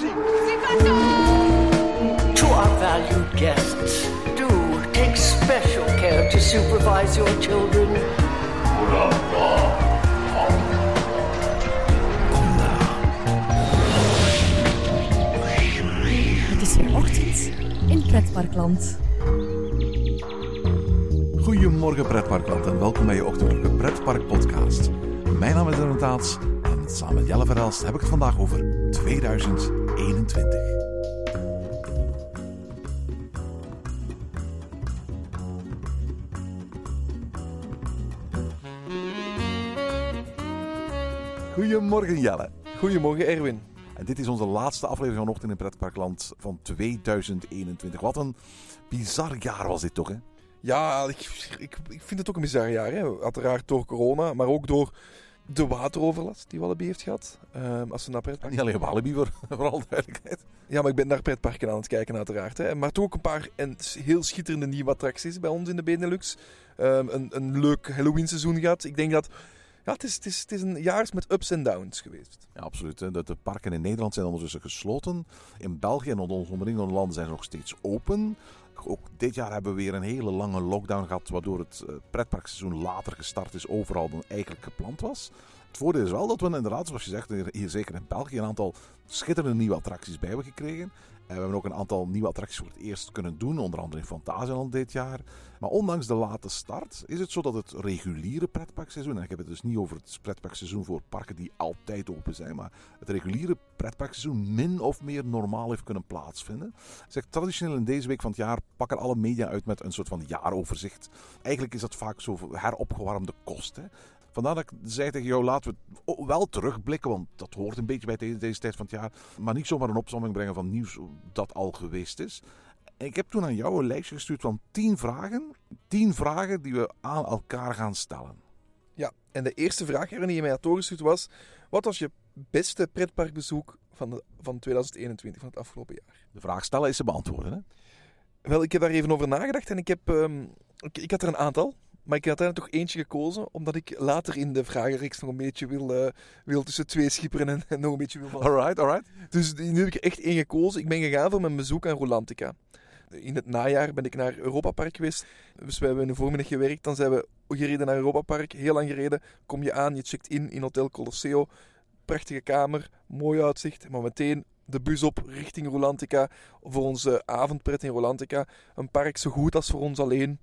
To our valued guests, do take special care to supervise your children. Het is weer ochtend in Pretparkland. Goedemorgen pretparkland en welkom bij je ochtendelijke pretpark podcast. Mijn naam is Aaron Taats en samen met Jelle Verhelst heb ik het vandaag over 2021. Goedemorgen Jelle. Goedemorgen Erwin. En dit is onze laatste aflevering van Ochtend in Pretparkland van 2021. Wat een bizar jaar was dit toch hè? Ja, ik, ik, ik vind het ook een bizar jaar. Hè. Uiteraard door corona, maar ook door de wateroverlast die Walibi heeft gehad. Ehm, als we naar pretparken... Niet alleen Walibi voor, voor alle duidelijkheid. Ja, maar ik ben naar pretparken aan het kijken uiteraard. Hè. Maar toch ook een paar en heel schitterende nieuwe attracties bij ons in de Benelux. Ehm, een, een leuk Halloween seizoen gehad. Ik denk dat... Ja, het is, het, is, het is een jaar met ups en downs geweest. Ja, absoluut. De, de parken in Nederland zijn ondertussen gesloten. In België en onze omringende landen zijn ze nog steeds open. Ook dit jaar hebben we weer een hele lange lockdown gehad, waardoor het eh, pretparkseizoen later gestart is overal dan eigenlijk gepland was. Het voordeel is wel dat we inderdaad, zoals je zegt, hier- hier zeker in België een aantal schitterende nieuwe attracties bij hebben gekregen. En we hebben ook een aantal nieuwe attracties voor het eerst kunnen doen, onder andere in Fantasieland dit jaar. Maar ondanks de late start is het zo dat het reguliere pretparkseizoen, en ik heb het dus niet over het pretparkseizoen voor parken die altijd open zijn, maar het reguliere pretparkseizoen min of meer normaal heeft kunnen plaatsvinden. Zeg, traditioneel in deze week van het jaar pakken alle media uit met een soort van jaaroverzicht. Eigenlijk is dat vaak zo heropgewarmde kosten. Vandaar dat ik zei tegen jou, laten we wel terugblikken, want dat hoort een beetje bij deze, deze tijd van het jaar. Maar niet zomaar een opzomming brengen van nieuws dat al geweest is. Ik heb toen aan jou een lijstje gestuurd van 10 vragen. 10 vragen die we aan elkaar gaan stellen. Ja, en de eerste vraag die je mij had doorgestuurd was... Wat was je beste pretparkbezoek van, de, van 2021, van het afgelopen jaar? De vraag stellen is te beantwoorden. Hè? Wel, ik heb daar even over nagedacht en ik, heb, ehm, ik, ik had er een aantal. Maar ik had er toch eentje gekozen, omdat ik later in de vragenreeks nog een beetje wil, eh, wil tussen twee schipperen en, en nog een beetje wil van. Alright, alright. Dus nu heb ik er echt één gekozen. Ik ben gegaan voor mijn bezoek aan Rolantica. In het najaar ben ik naar Europa Park geweest. Dus we hebben in de voormiddag gewerkt. Dan zijn we gereden naar Europa Park. Heel lang gereden. Kom je aan, je checkt in in Hotel Colosseo. Prachtige kamer, mooi uitzicht. Maar meteen de bus op richting Rolantica voor onze avondpret in Rolantica. Een park zo goed als voor ons alleen.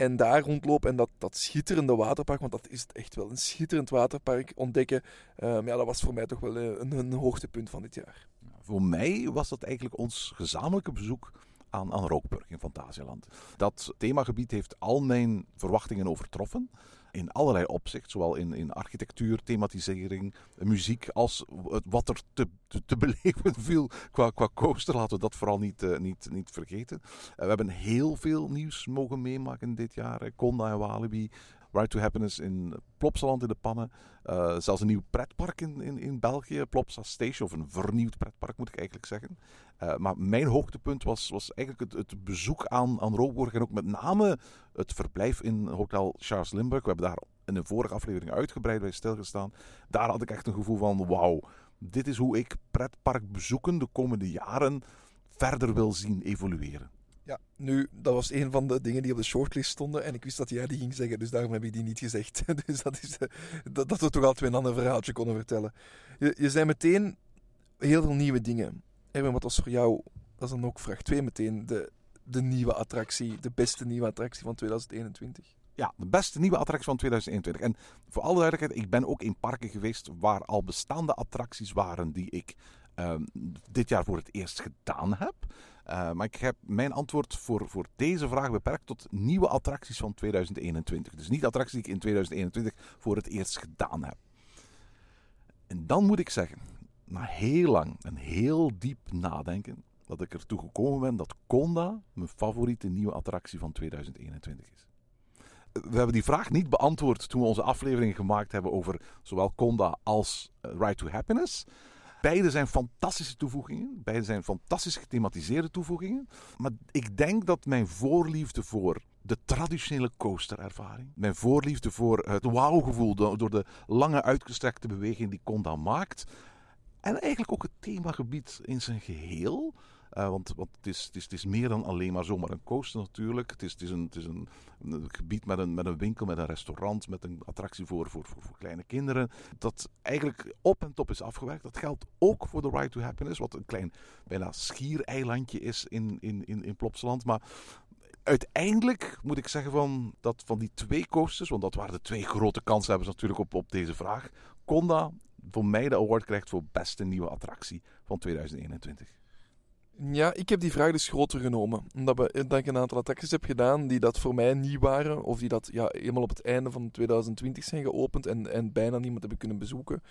En daar rondlopen en dat, dat schitterende waterpark, want dat is het echt wel, een schitterend waterpark ontdekken. Ehm, ja, dat was voor mij toch wel eh, een, een hoogtepunt van dit jaar. Voor mij was dat eigenlijk ons gezamenlijke bezoek aan, aan Rookburg in Fantasieland. Dat themagebied heeft al mijn verwachtingen overtroffen. In allerlei opzicht, zowel in, in architectuur, thematisering, muziek, als wat er te, te, beleven viel qua, qua coaster. Laten we dat vooral niet, eh, niet, niet vergeten. Eh, we hebben heel veel nieuws mogen meemaken dit jaar. Conda en Walibi, Ride to Happiness in Plopsaland in de pannen. Eh, zelfs een nieuw pretpark in, in, in België, Plopsa Station, of een vernieuwd pretpark moet ik eigenlijk zeggen. Eh, maar mijn hoogtepunt was, was eigenlijk het, het bezoek aan, aan en ook met name het verblijf in Hotel Charles Limburg. We hebben daar in een vorige aflevering uitgebreid bij stilgestaan. Daar had ik echt een gevoel van, wauw, dit is hoe ik pretpark bezoeken de komende jaren verder wil zien evolueren. Ja, nu, dat was een van de dingen die op de shortlist stonden. En ik wist dat jij die ging zeggen, dus daarom heb ik die niet gezegd. Dus dat is eh, dat, we toch altijd een ander verhaaltje konden vertellen. Je, je zei meteen heel veel nieuwe dingen. Erwin, wat was voor jou, dat is dan ook vraag 2 meteen, de, de nieuwe attractie, de beste nieuwe attractie van 2021? Ja, de beste nieuwe attractie van 2021. En voor alle duidelijkheid, ik ben ook in parken geweest waar al bestaande attracties waren die ik ehm, dit jaar voor het eerst gedaan heb. Eh, maar ik heb mijn antwoord voor, voor deze vraag beperkt tot nieuwe attracties van 2021. Dus niet attracties die ik in 2021 voor het eerst gedaan heb. En dan moet ik zeggen, na heel lang en heel diep nadenken, dat ik ertoe gekomen ben dat Conda mijn favoriete nieuwe attractie van 2021 is. We hebben die vraag niet beantwoord toen we onze aflevering gemaakt hebben over zowel Conda als eh, Ride to Happiness. Beide zijn fantastische toevoegingen. Beide zijn fantastisch gethematiseerde toevoegingen. Maar ik denk dat mijn voorliefde voor de traditionele coasterervaring, mijn voorliefde voor het wauwgevoel do- door de lange uitgestrekte beweging die Conda maakt, En eigenlijk ook het themagebied in zijn geheel. Uh, want want het, is, het, is, het is meer dan alleen maar zomaar een coaster natuurlijk. Het is, het is, een, het is een, gebied met een, met een winkel, met een restaurant, met een attractie voor, voor, voor, voor, kleine kinderen. Dat eigenlijk op en top is afgewerkt. Dat geldt ook voor de Ride to Happiness, wat een klein bijna schiereilandje is in, in, in, in Plopsaland. Maar uiteindelijk moet ik zeggen van, dat van die twee coasters, want dat waren de twee grote kanshebbers natuurlijk op, op deze vraag. Conda voor mij de award krijgt voor beste nieuwe attractie van 2021. Ja, ik heb die vraag dus groter genomen. Omdat, we, dat ik een aantal attracties heb gedaan die dat voor mij nieuw waren. Of die dat ja, helemaal op het einde van 2020 zijn geopend en, en bijna niemand hebben kunnen bezoeken.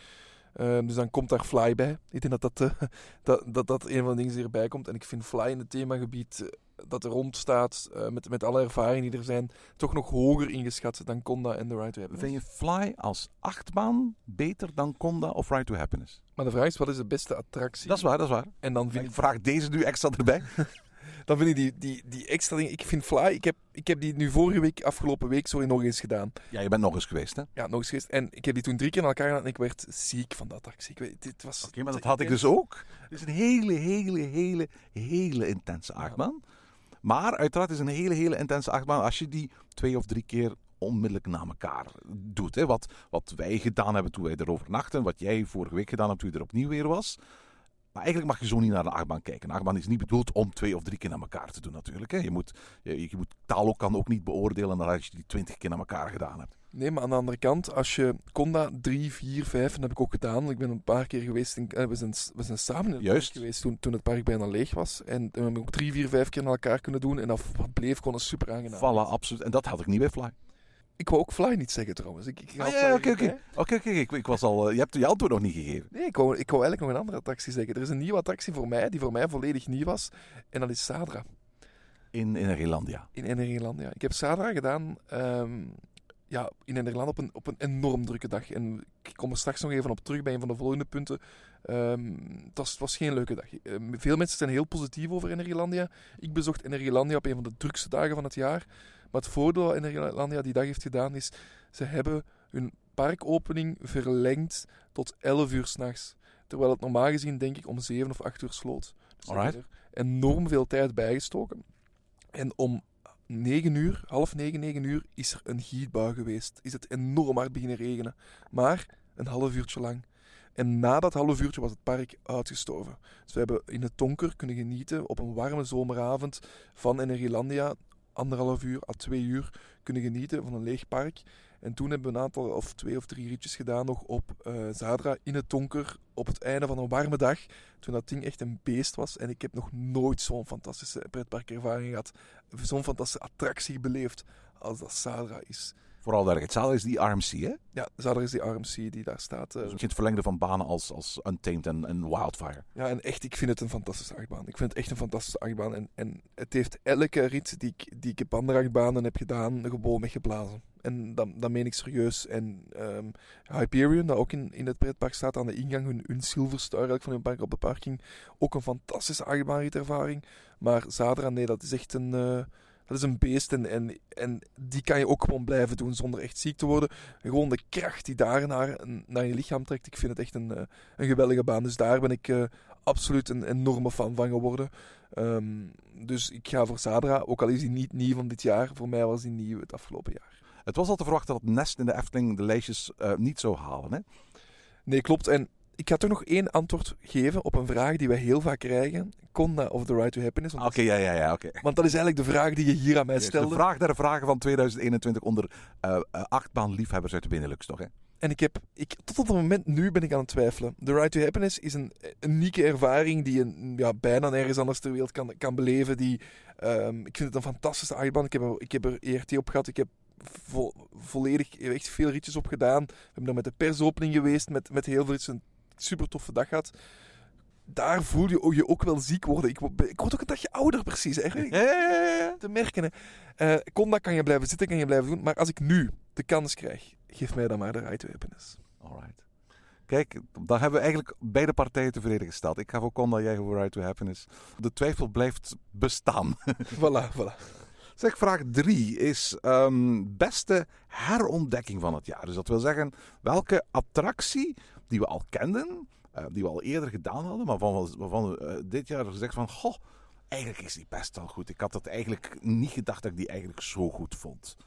Uh, dus dan komt daar Fly bij. Ik denk dat dat, uh, dat, dat, dat een van de dingen die erbij komt. En ik vind Fly in het themagebied uh, dat er rond staat, met, met alle ervaringen die er zijn, toch nog hoger ingeschat dan Conda en The Ride to Happiness. Vind je Fly als achtbaan beter dan Conda of Ride to Happiness? Maar de vraag is, wat is de beste attractie? Dat is waar, dat is waar. En dan vind ik... vraag deze nu extra erbij. dan vind ik die, die, die extra dingen... Ik vind Fly... Ik heb, ik heb die nu vorige week, afgelopen week, sorry, nog eens gedaan. Ja, je bent nog eens geweest, hè? Ja, nog eens geweest. En ik heb die toen drie keer aan elkaar gedaan en ik werd ziek van dat attractie. Ik weet, dit was... Oké, maar dat had ik dus ook. Het is een hele, hele, hele, hele intense achtbaan. Maar uiteraard is een hele, hele intense achtbaan als je die twee of drie keer onmiddellijk na elkaar doet. Hè. Wat, wat wij gedaan hebben toen wij erover nachten, wat jij vorige week gedaan hebt toen je er opnieuw weer was. Maar eigenlijk mag je zo niet naar de achtbaan kijken. Een achtbaan is niet bedoeld om twee of drie keer naar elkaar te doen natuurlijk. Hè. Je, moet, je, je moet taal kan ook niet beoordelen nadat je die twintig keer naar elkaar gedaan hebt. Nee, maar aan de andere kant, als je Conda 3, 4, 5, dat heb ik ook gedaan. Ik ben een paar keer geweest, in, we, zijn, we zijn samen in het Juist. park geweest toen, toen het park bijna leeg was. En we hebben ook 3, 4, 5 keer naar elkaar kunnen doen. En dat bleef gewoon een super aangenaam. Voilà, absoluut. En dat had ik niet bij Fly. Ik wou ook Fly niet zeggen trouwens. Ik, ik ah, ja, oké, oké. Oké, oké. Ik was al. je hebt je antwoord nog niet gegeven. Nee, ik wou, ik wou eigenlijk nog een andere attractie zeggen. Er is een nieuwe attractie voor mij, die voor mij volledig nieuw was. En dat is Sadra. In Enerlandia. In Enerlandia. Ik heb Sadra gedaan. Um, ja, in Nederland op een, op een enorm drukke dag. En ik kom er straks nog even op terug bij een van de volgende punten. Um, het, was, was, geen leuke dag. Um, veel mensen zijn heel positief over Energielandia. Ik bezocht Energielandia op een van de drukste dagen van het jaar. Maar het voordeel dat Energielandia die dag heeft gedaan is... Ze hebben hun parkopening verlengd tot 11 uur s'nachts. Terwijl het normaal gezien, denk ik, om 7 of 8 uur sloot. Dus er enorm veel tijd bijgestoken. En om 9 uur, half 9, 9 uur, is er een gietbui geweest. Is het enorm hard beginnen regenen. Maar een half uurtje lang. En na dat half uurtje was het park uitgestorven. Dus we hebben in het donker kunnen genieten op een warme zomeravond van Energielandia. Anderhalf uur à twee uur kunnen genieten van een leeg park. En toen hebben we een aantal of twee of drie ritjes gedaan nog op uh, Zadra in het donker op het einde van een warme dag. Toen dat ding echt een beest was. En ik heb nog nooit zo'n fantastische pretparkervaring gehad. Zo'n fantastische attractie beleefd als dat Zadra is. Vooral daar Zadra is die RMC, hè? Ja, Zadra is die RMC die daar staat. Uh... Dus het verlengde van banen als, als Untamed en, en Wildfire. Ja, en echt, ik vind het een fantastische achtbaan. Ik vind het echt een fantastische achtbaan. En, en het heeft elke rit die ik, die ik op andere achtbanen heb gedaan, gewoon weggeblazen. En dat, dat meen ik serieus. En um, Hyperion, dat ook in, in het pretpark staat aan de ingang, hun, hun eigenlijk van hun park op de parking. Ook een fantastische achtbaanritervaring. Maar Zadra, nee, dat is echt een... Uh, dat is een beest en, en, en die kan je ook gewoon blijven doen zonder echt ziek te worden. gewoon de kracht die daar naar, naar je lichaam trekt. Ik vind het echt een, uh, een geweldige baan. Dus daar ben ik uh, absoluut een enorme fan van geworden. Um, dus ik ga voor Zadra, ook al is hij niet nieuw van dit jaar. Voor mij was hij nieuw het afgelopen jaar. Het was al te verwachten dat Nest in de Efteling de lijstjes uh, niet zou halen, hè? Nee, klopt. En ik ga toch nog één antwoord geven op een vraag die wij heel vaak krijgen. Conda of The Right to Happiness. Oké, okay, ja, ja, ja. oké. Want dat is eigenlijk de vraag die je hier aan mij stelde. De vraag der vragen van 2021 onder uh, uh, achtbaanliefhebbers uit de Benelux, toch, hè? En ik heb, ik, tot op het moment nu ben ik aan het twijfelen. The Right to Happiness is een unieke ervaring die je ja, bijna nergens anders ter wereld kan, kan beleven. Die, um, ik vind het een fantastische achtbaan. Ik heb er, ik heb er ERT op gehad. Ik heb vo, volledig echt veel ritjes op gedaan. We hebben dan met de persopening geweest, met, met heel veel ritjes. Super toffe dag gehad. Daar voel je je ook wel ziek worden. Ik, ik word ook een dagje ouder, precies. Hè? Te merken. Uh, Conda kan je blijven zitten, kan je blijven doen. Maar als ik nu de kans krijg, geef mij dan maar de right to happiness. Alright. Kijk, dan hebben we eigenlijk beide partijen tevreden gesteld. Ik ga voor Conda, jij voor Right to Happiness. De twijfel blijft bestaan. voilà, voilà. Zeg, vraag 3 is um, beste herontdekking van het jaar. Dus dat wil zeggen, welke attractie die we al kenden, eh, die we al eerder gedaan hadden, maar van, waarvan we eh, dit jaar gezegd van, goh, eigenlijk is die best wel goed. Ik had dat eigenlijk niet gedacht dat ik die eigenlijk zo goed vond.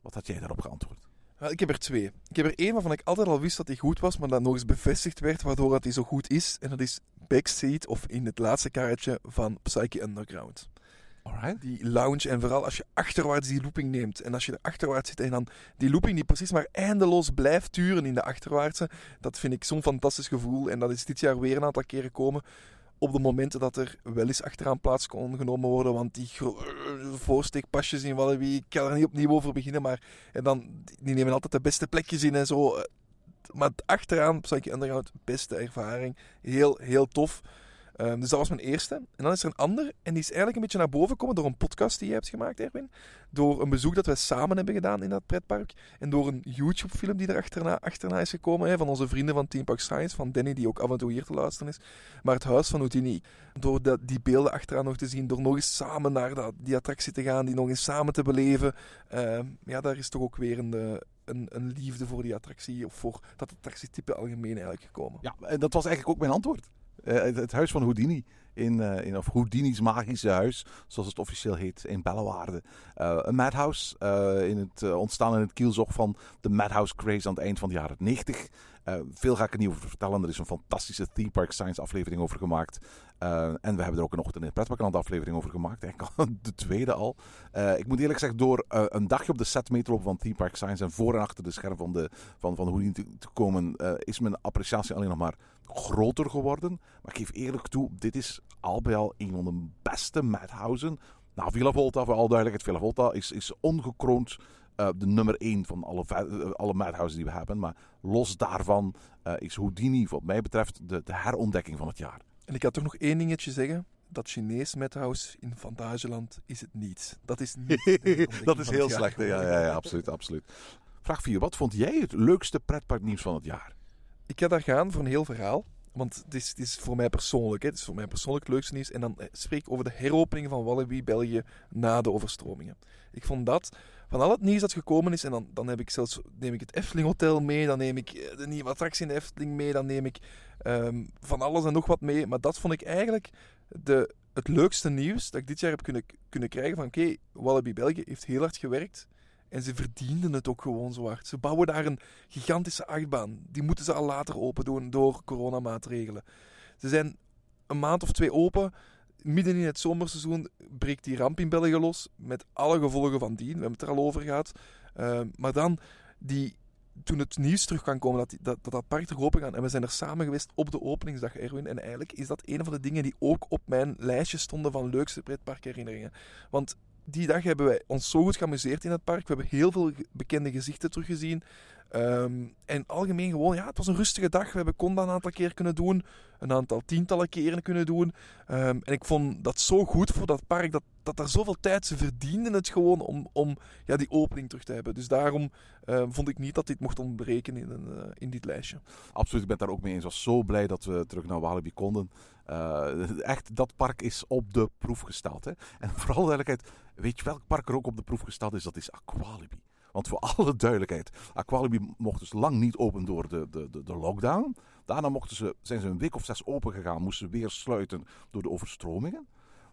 Wat had jij daarop geantwoord? Wel, ik heb er twee. Ik heb er één waarvan ik altijd al wist dat hij goed was, maar dat nog eens bevestigd werd, waardoor dat hij zo goed is. En dat is Backseat, of in het laatste kaartje van Psyche Underground. Die lounge, en vooral als je achterwaarts die looping neemt. En als je er achterwaarts zit en dan die looping die precies maar eindeloos blijft turen in de achterwaartse. Dat vind ik zo'n fantastisch gevoel. En dat is dit jaar weer een aantal keren gekomen. Op de momenten dat er wel eens achteraan plaats kon genomen worden. Want die voorsteekpasjes in Walibi, ik kan er niet opnieuw over beginnen. Maar en dan, die nemen altijd de beste plekjes in en zo. Maar achteraan, Psyche Underground, beste ervaring. Heel, heel tof. Ehm, dus dat was mijn eerste. En dan is er een ander. En die is eigenlijk een beetje naar boven gekomen door een podcast die je hebt gemaakt, Erwin. Door een bezoek dat wij samen hebben gedaan in dat pretpark. En door een YouTube-film die er achterna, is gekomen. Hè, van onze vrienden van Team Park Science. Van Danny, die ook af en toe hier te luisteren is. Maar het huis van Houdini. Door die beelden achteraan nog te zien. Door nog eens samen naar dat, die attractie te gaan. Die nog eens samen te beleven. Ehm, ja, daar is toch ook weer eh, een, een liefde voor die attractie. Of voor dat attractietype algemeen eigenlijk gekomen. Ja, en dat was eigenlijk ook mijn antwoord. Eh, het, het huis van Houdini. In, eh, in, of Houdini's magische huis, zoals het officieel heet, in Bellewaarde. Eh, een madhouse, in het, ontstaan in het kielzog van de madhouse craze aan het eind van de jaren 90. Eh, veel ga ik er niet over vertellen. Er is een fantastische Theme Park Science aflevering over gemaakt. En we hebben er ook een Pretparkland aflevering over gemaakt. Eigenlijk de tweede al. Ik moet eerlijk zeggen, door een dagje op de set mee te lopen van Theme Park Science en voor en achter de scherm van, de, van, van Houdini te, te komen, is mijn appreciatie alleen nog maar groter geworden. Maar ik geef eerlijk toe, dit is al bij al een van de beste madhousen. Nou, Villa Volta, voor al duidelijkheid, Villa Volta is, is ongekroond eh, de nummer 1 van alle, eh, alle madhouses die we hebben. Maar los daarvan eh, is Houdini, wat mij betreft, de, de herontdekking van het jaar. En ik had toch nog één dingetje zeggen. Dat Chinees Madhouse in Fantageland is het niet. Dat is niet. dat is heel slecht. Ja, ja, ja, absoluut, absoluut. Vraag 4. Wat vond jij het leukste pretparknieuws van het jaar? Ik ga daar gaan voor een heel verhaal. Want het is, het is voor mij persoonlijk. Hè. Het is voor mij persoonlijk het leukste nieuws. En dan eh, spreek ik over de heropening van Walibi België na de overstromingen. Ik vond dat, van al het nieuws dat gekomen is, en dan, dan heb ik zelfs, neem ik het Efteling Hotel mee, dan neem ik eh, de nieuwe attractie in de Efteling mee, dan neem ik ehm, van alles en nog wat mee. Maar dat vond ik eigenlijk de, het leukste nieuws dat ik dit jaar heb kunnen, kunnen krijgen. Van oké, Walibi België heeft heel hard gewerkt. En ze verdienden het ook gewoon zo hard. Ze bouwen daar een gigantische achtbaan. Die moeten ze al later open doen door coronamaatregelen. Ze zijn een maand of twee open. Midden in het zomerseizoen breekt die ramp in België los. Met alle gevolgen van dien. We hebben het er al over gehad. Uh, maar dan, die, toen het nieuws terug kan komen dat die, dat, dat, dat park terug open gaat. En we zijn er samen geweest op de openingsdag, Erwin. En eigenlijk is dat een van de dingen die ook op mijn lijstje stonden van leukste pretparkherinneringen. Want die dag hebben wij ons zo goed geamuseerd in het park. We hebben heel veel bekende gezichten teruggezien. Um, en algemeen gewoon, ja, het was een rustige dag. We hebben Conda een aantal keer kunnen doen. Een aantal tientallen keren kunnen doen. Um, en ik vond dat zo goed voor dat park. Dat, dat daar zoveel tijd, ze verdienden het gewoon om, om ja, die opening terug te hebben. Dus daarom um, vond ik niet dat dit mocht ontbreken in, een, uh, in dit lijstje. Absoluut, ik ben daar ook mee eens. Ik was zo blij dat we terug naar Walibi konden. Uh, echt, dat park is op de proef gesteld. Hè? En vooral duidelijkheid, weet je welk park er ook op de proef gesteld is? Dat is Aqualibi. Want voor alle duidelijkheid, Aqualibi mocht dus lang niet open door de, de, de, lockdown. Daarna mochten ze, zijn ze een week of zes open gegaan, moesten ze weer sluiten door de overstromingen.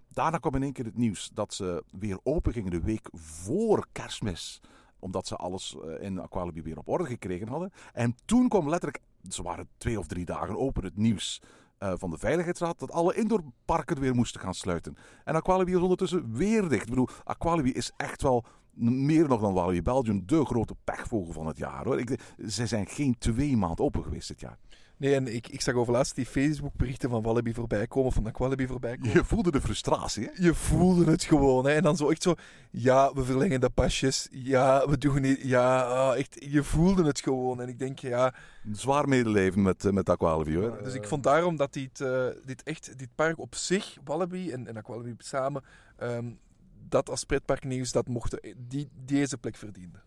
Daarna kwam in één keer het nieuws dat ze weer open gingen de week voor kerstmis. Omdat ze alles in Aqualibi weer op orde gekregen hadden. En toen kwam letterlijk, ze waren twee of drie dagen open, het nieuws uh, van de Veiligheidsraad dat alle indoorparken weer moesten gaan sluiten. En Aqualibi is ondertussen weer dicht. Ik bedoel, Aqualibi is echt wel meer nog dan Walibi Belgium de grote pechvogel van het jaar. Hoor. Ik, ze zijn geen twee maanden open geweest dit jaar. Nee, en ik, ik zag overlaatst die Facebook-berichten van Walibi voorbij komen, van Aqualibi voorbij komen. Je voelde de frustratie, hè? Je voelde het gewoon, hè? En dan zo echt zo, ja, we verlengen de pasjes. Ja, we doen niet, ja, oh, echt, je voelde het gewoon. En ik denk, ja... Zwaar medeleven met, met Aqualibi, hoor. Ja, dus ik vond daarom dat dit, uh, dit echt, dit park op zich, Walibi en, en Aqualibi samen, um, dat als pretparknieuws, dat mochten, die, deze plek verdiende.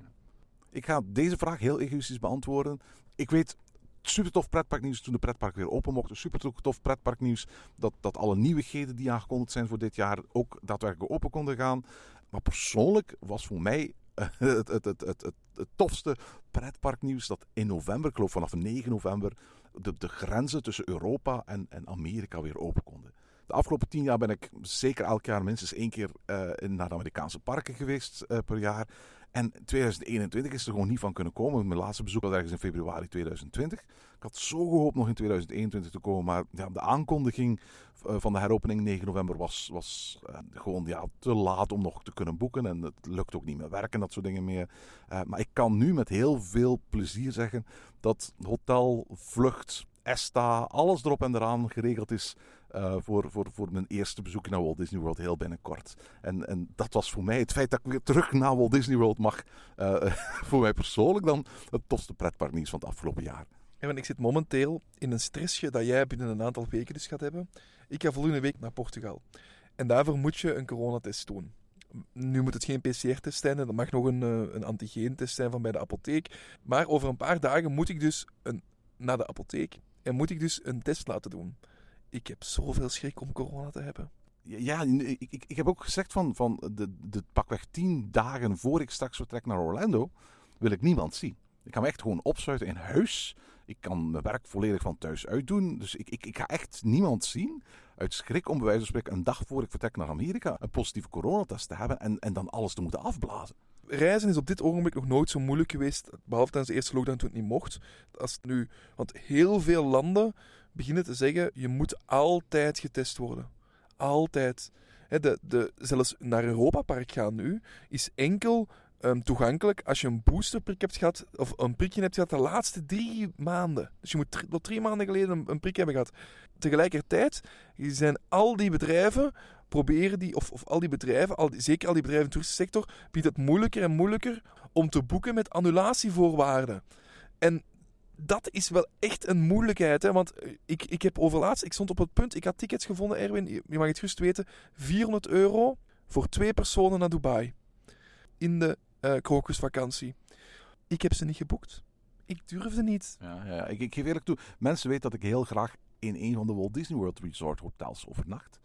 Ik ga deze vraag heel egoïstisch beantwoorden. Ik weet super tof pretparknieuws toen de pretpark weer open mochten. Super tof pretparknieuws dat, dat alle nieuwigheden die aangekondigd zijn voor dit jaar ook daadwerkelijk open konden gaan. Maar persoonlijk was voor mij het, het, het, het, het tofste pretparknieuws dat in november, ik geloof vanaf 9 november, de, de grenzen tussen Europa en, en Amerika weer open konden. De afgelopen tien jaar ben ik zeker elk jaar minstens één keer uh, naar de Amerikaanse parken geweest uh, per jaar. En 2021 is er gewoon niet van kunnen komen. Mijn laatste bezoek was ergens in februari 2020. Ik had zo gehoopt nog in 2021 te komen, maar de aankondiging van de heropening 9 november was, was gewoon ja, te laat om nog te kunnen boeken. En het lukt ook niet meer werken, dat soort dingen meer. Maar ik kan nu met heel veel plezier zeggen dat hotel, vlucht, ESTA, alles erop en eraan geregeld is uh, voor, voor, voor mijn eerste bezoek naar Walt Disney World heel binnenkort. En, en dat was voor mij het feit dat ik weer terug naar Walt Disney World mag, uh, voor mij persoonlijk dan het tofste pretparknieuws van het afgelopen jaar. En ik zit momenteel in een stressje dat jij binnen een aantal weken dus gaat hebben. Ik ga volgende week naar Portugal. En daarvoor moet je een coronatest doen. Nu moet het geen PCR-test zijn, dat mag nog een, een antigeentest zijn van bij de apotheek. Maar over een paar dagen moet ik dus een, naar de apotheek en moet ik dus een test laten doen. Ik heb zoveel schrik om corona te hebben. Ja, ik, ik, ik heb ook gezegd van, van de, de pakweg tien dagen voor ik straks vertrek naar Orlando, wil ik niemand zien. Ik ga me echt gewoon opsluiten in huis. Ik kan mijn werk volledig van thuis uitdoen. Dus ik, ik, ik ga echt niemand zien. Uit schrik om bij wijze van spreken een dag voor ik vertrek naar Amerika een positieve coronatest te hebben en, en dan alles te moeten afblazen. Reizen is op dit ogenblik nog nooit zo moeilijk geweest, behalve tijdens de eerste lockdown toen het niet mocht. Als nu, want heel veel landen beginnen te zeggen, je moet altijd getest worden. Altijd. de, de, zelfs naar Europa Park gaan nu is enkel um, toegankelijk als je een boosterprik hebt gehad, of een prikje hebt gehad de laatste drie maanden. Dus je moet tot drie maanden geleden een, een prik hebben gehad. Tegelijkertijd zijn al die bedrijven proberen die, of, of al die bedrijven, al die, zeker al die bedrijven in de toeristische sector, biedt het moeilijker en moeilijker om te boeken met annulatievoorwaarden. En dat is wel echt een moeilijkheid. Hè? Want ik, ik heb overlaatst, ik stond op het punt, ik had tickets gevonden, Erwin, je mag het gerust weten, 400 euro voor twee personen naar Dubai. In de uh, krokusvakantie. Ik heb ze niet geboekt. Ik durfde niet. Ja, ja. Ik, ik geef eerlijk toe, mensen weten dat ik heel graag in een van de Walt Disney World Resort hotels overnacht.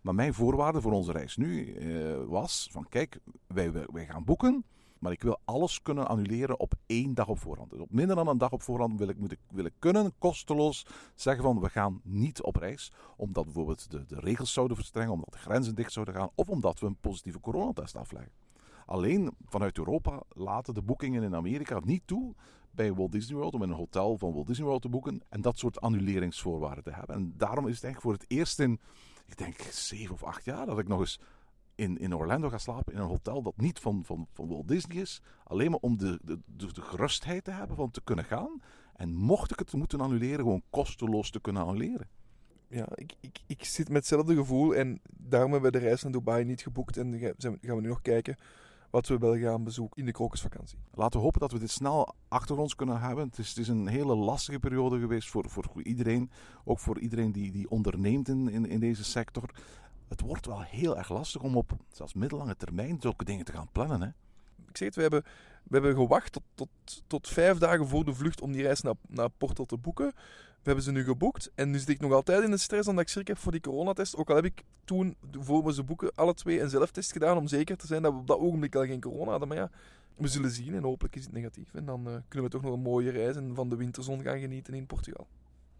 Maar mijn voorwaarde voor onze reis nu uh, was van kijk, wij, wij gaan boeken. Maar ik wil alles kunnen annuleren op één dag op voorhand. Dus op minder dan een dag op voorhand wil ik, kunnen kosteloos zeggen van we gaan niet op reis. Omdat bijvoorbeeld de, de regels zouden verstrengen, omdat de grenzen dicht zouden gaan. Of omdat we een positieve coronatest afleggen. Alleen vanuit Europa laten de boekingen in Amerika niet toe bij Walt Disney World om in een hotel van Walt Disney World te boeken en dat soort annuleringsvoorwaarden te hebben. En daarom is het eigenlijk voor het eerst in, ik denk, zeven of acht jaar dat ik nog eens in, in Orlando ga slapen in een hotel dat niet van, van, van Walt Disney is. Alleen maar om de, de, de, de gerustheid te hebben van te kunnen gaan. En mocht ik het moeten annuleren, gewoon kosteloos te kunnen annuleren. Ja, ik, ik, ik zit met hetzelfde gevoel en daarom hebben we de reis naar Dubai niet geboekt. En gaan we nu nog kijken wat we wel gaan bezoeken in de krokusvakantie. Laten we hopen dat we dit snel achter ons kunnen hebben. Het is, het is een hele lastige periode geweest voor, voor iedereen. Ook voor iedereen die, die onderneemt in, in, in deze sector. Het wordt wel heel erg lastig om op zelfs middellange termijn zulke dingen te gaan plannen. Hè? Ik zeg het, we hebben, we hebben gewacht tot, tot, tot vijf dagen voor de vlucht om die reis naar, naar Porto te boeken. We hebben ze nu geboekt en nu zit ik nog altijd in de stress omdat ik schrik heb voor die coronatest. Ook al heb ik toen, voor we ze boeken, alle twee een zelftest gedaan om zeker te zijn dat we op dat ogenblik al geen corona hadden. Maar ja, we zullen zien en hopelijk is het negatief. En dan uh, kunnen we toch nog een mooie reis en van de winterzon gaan genieten in Portugal.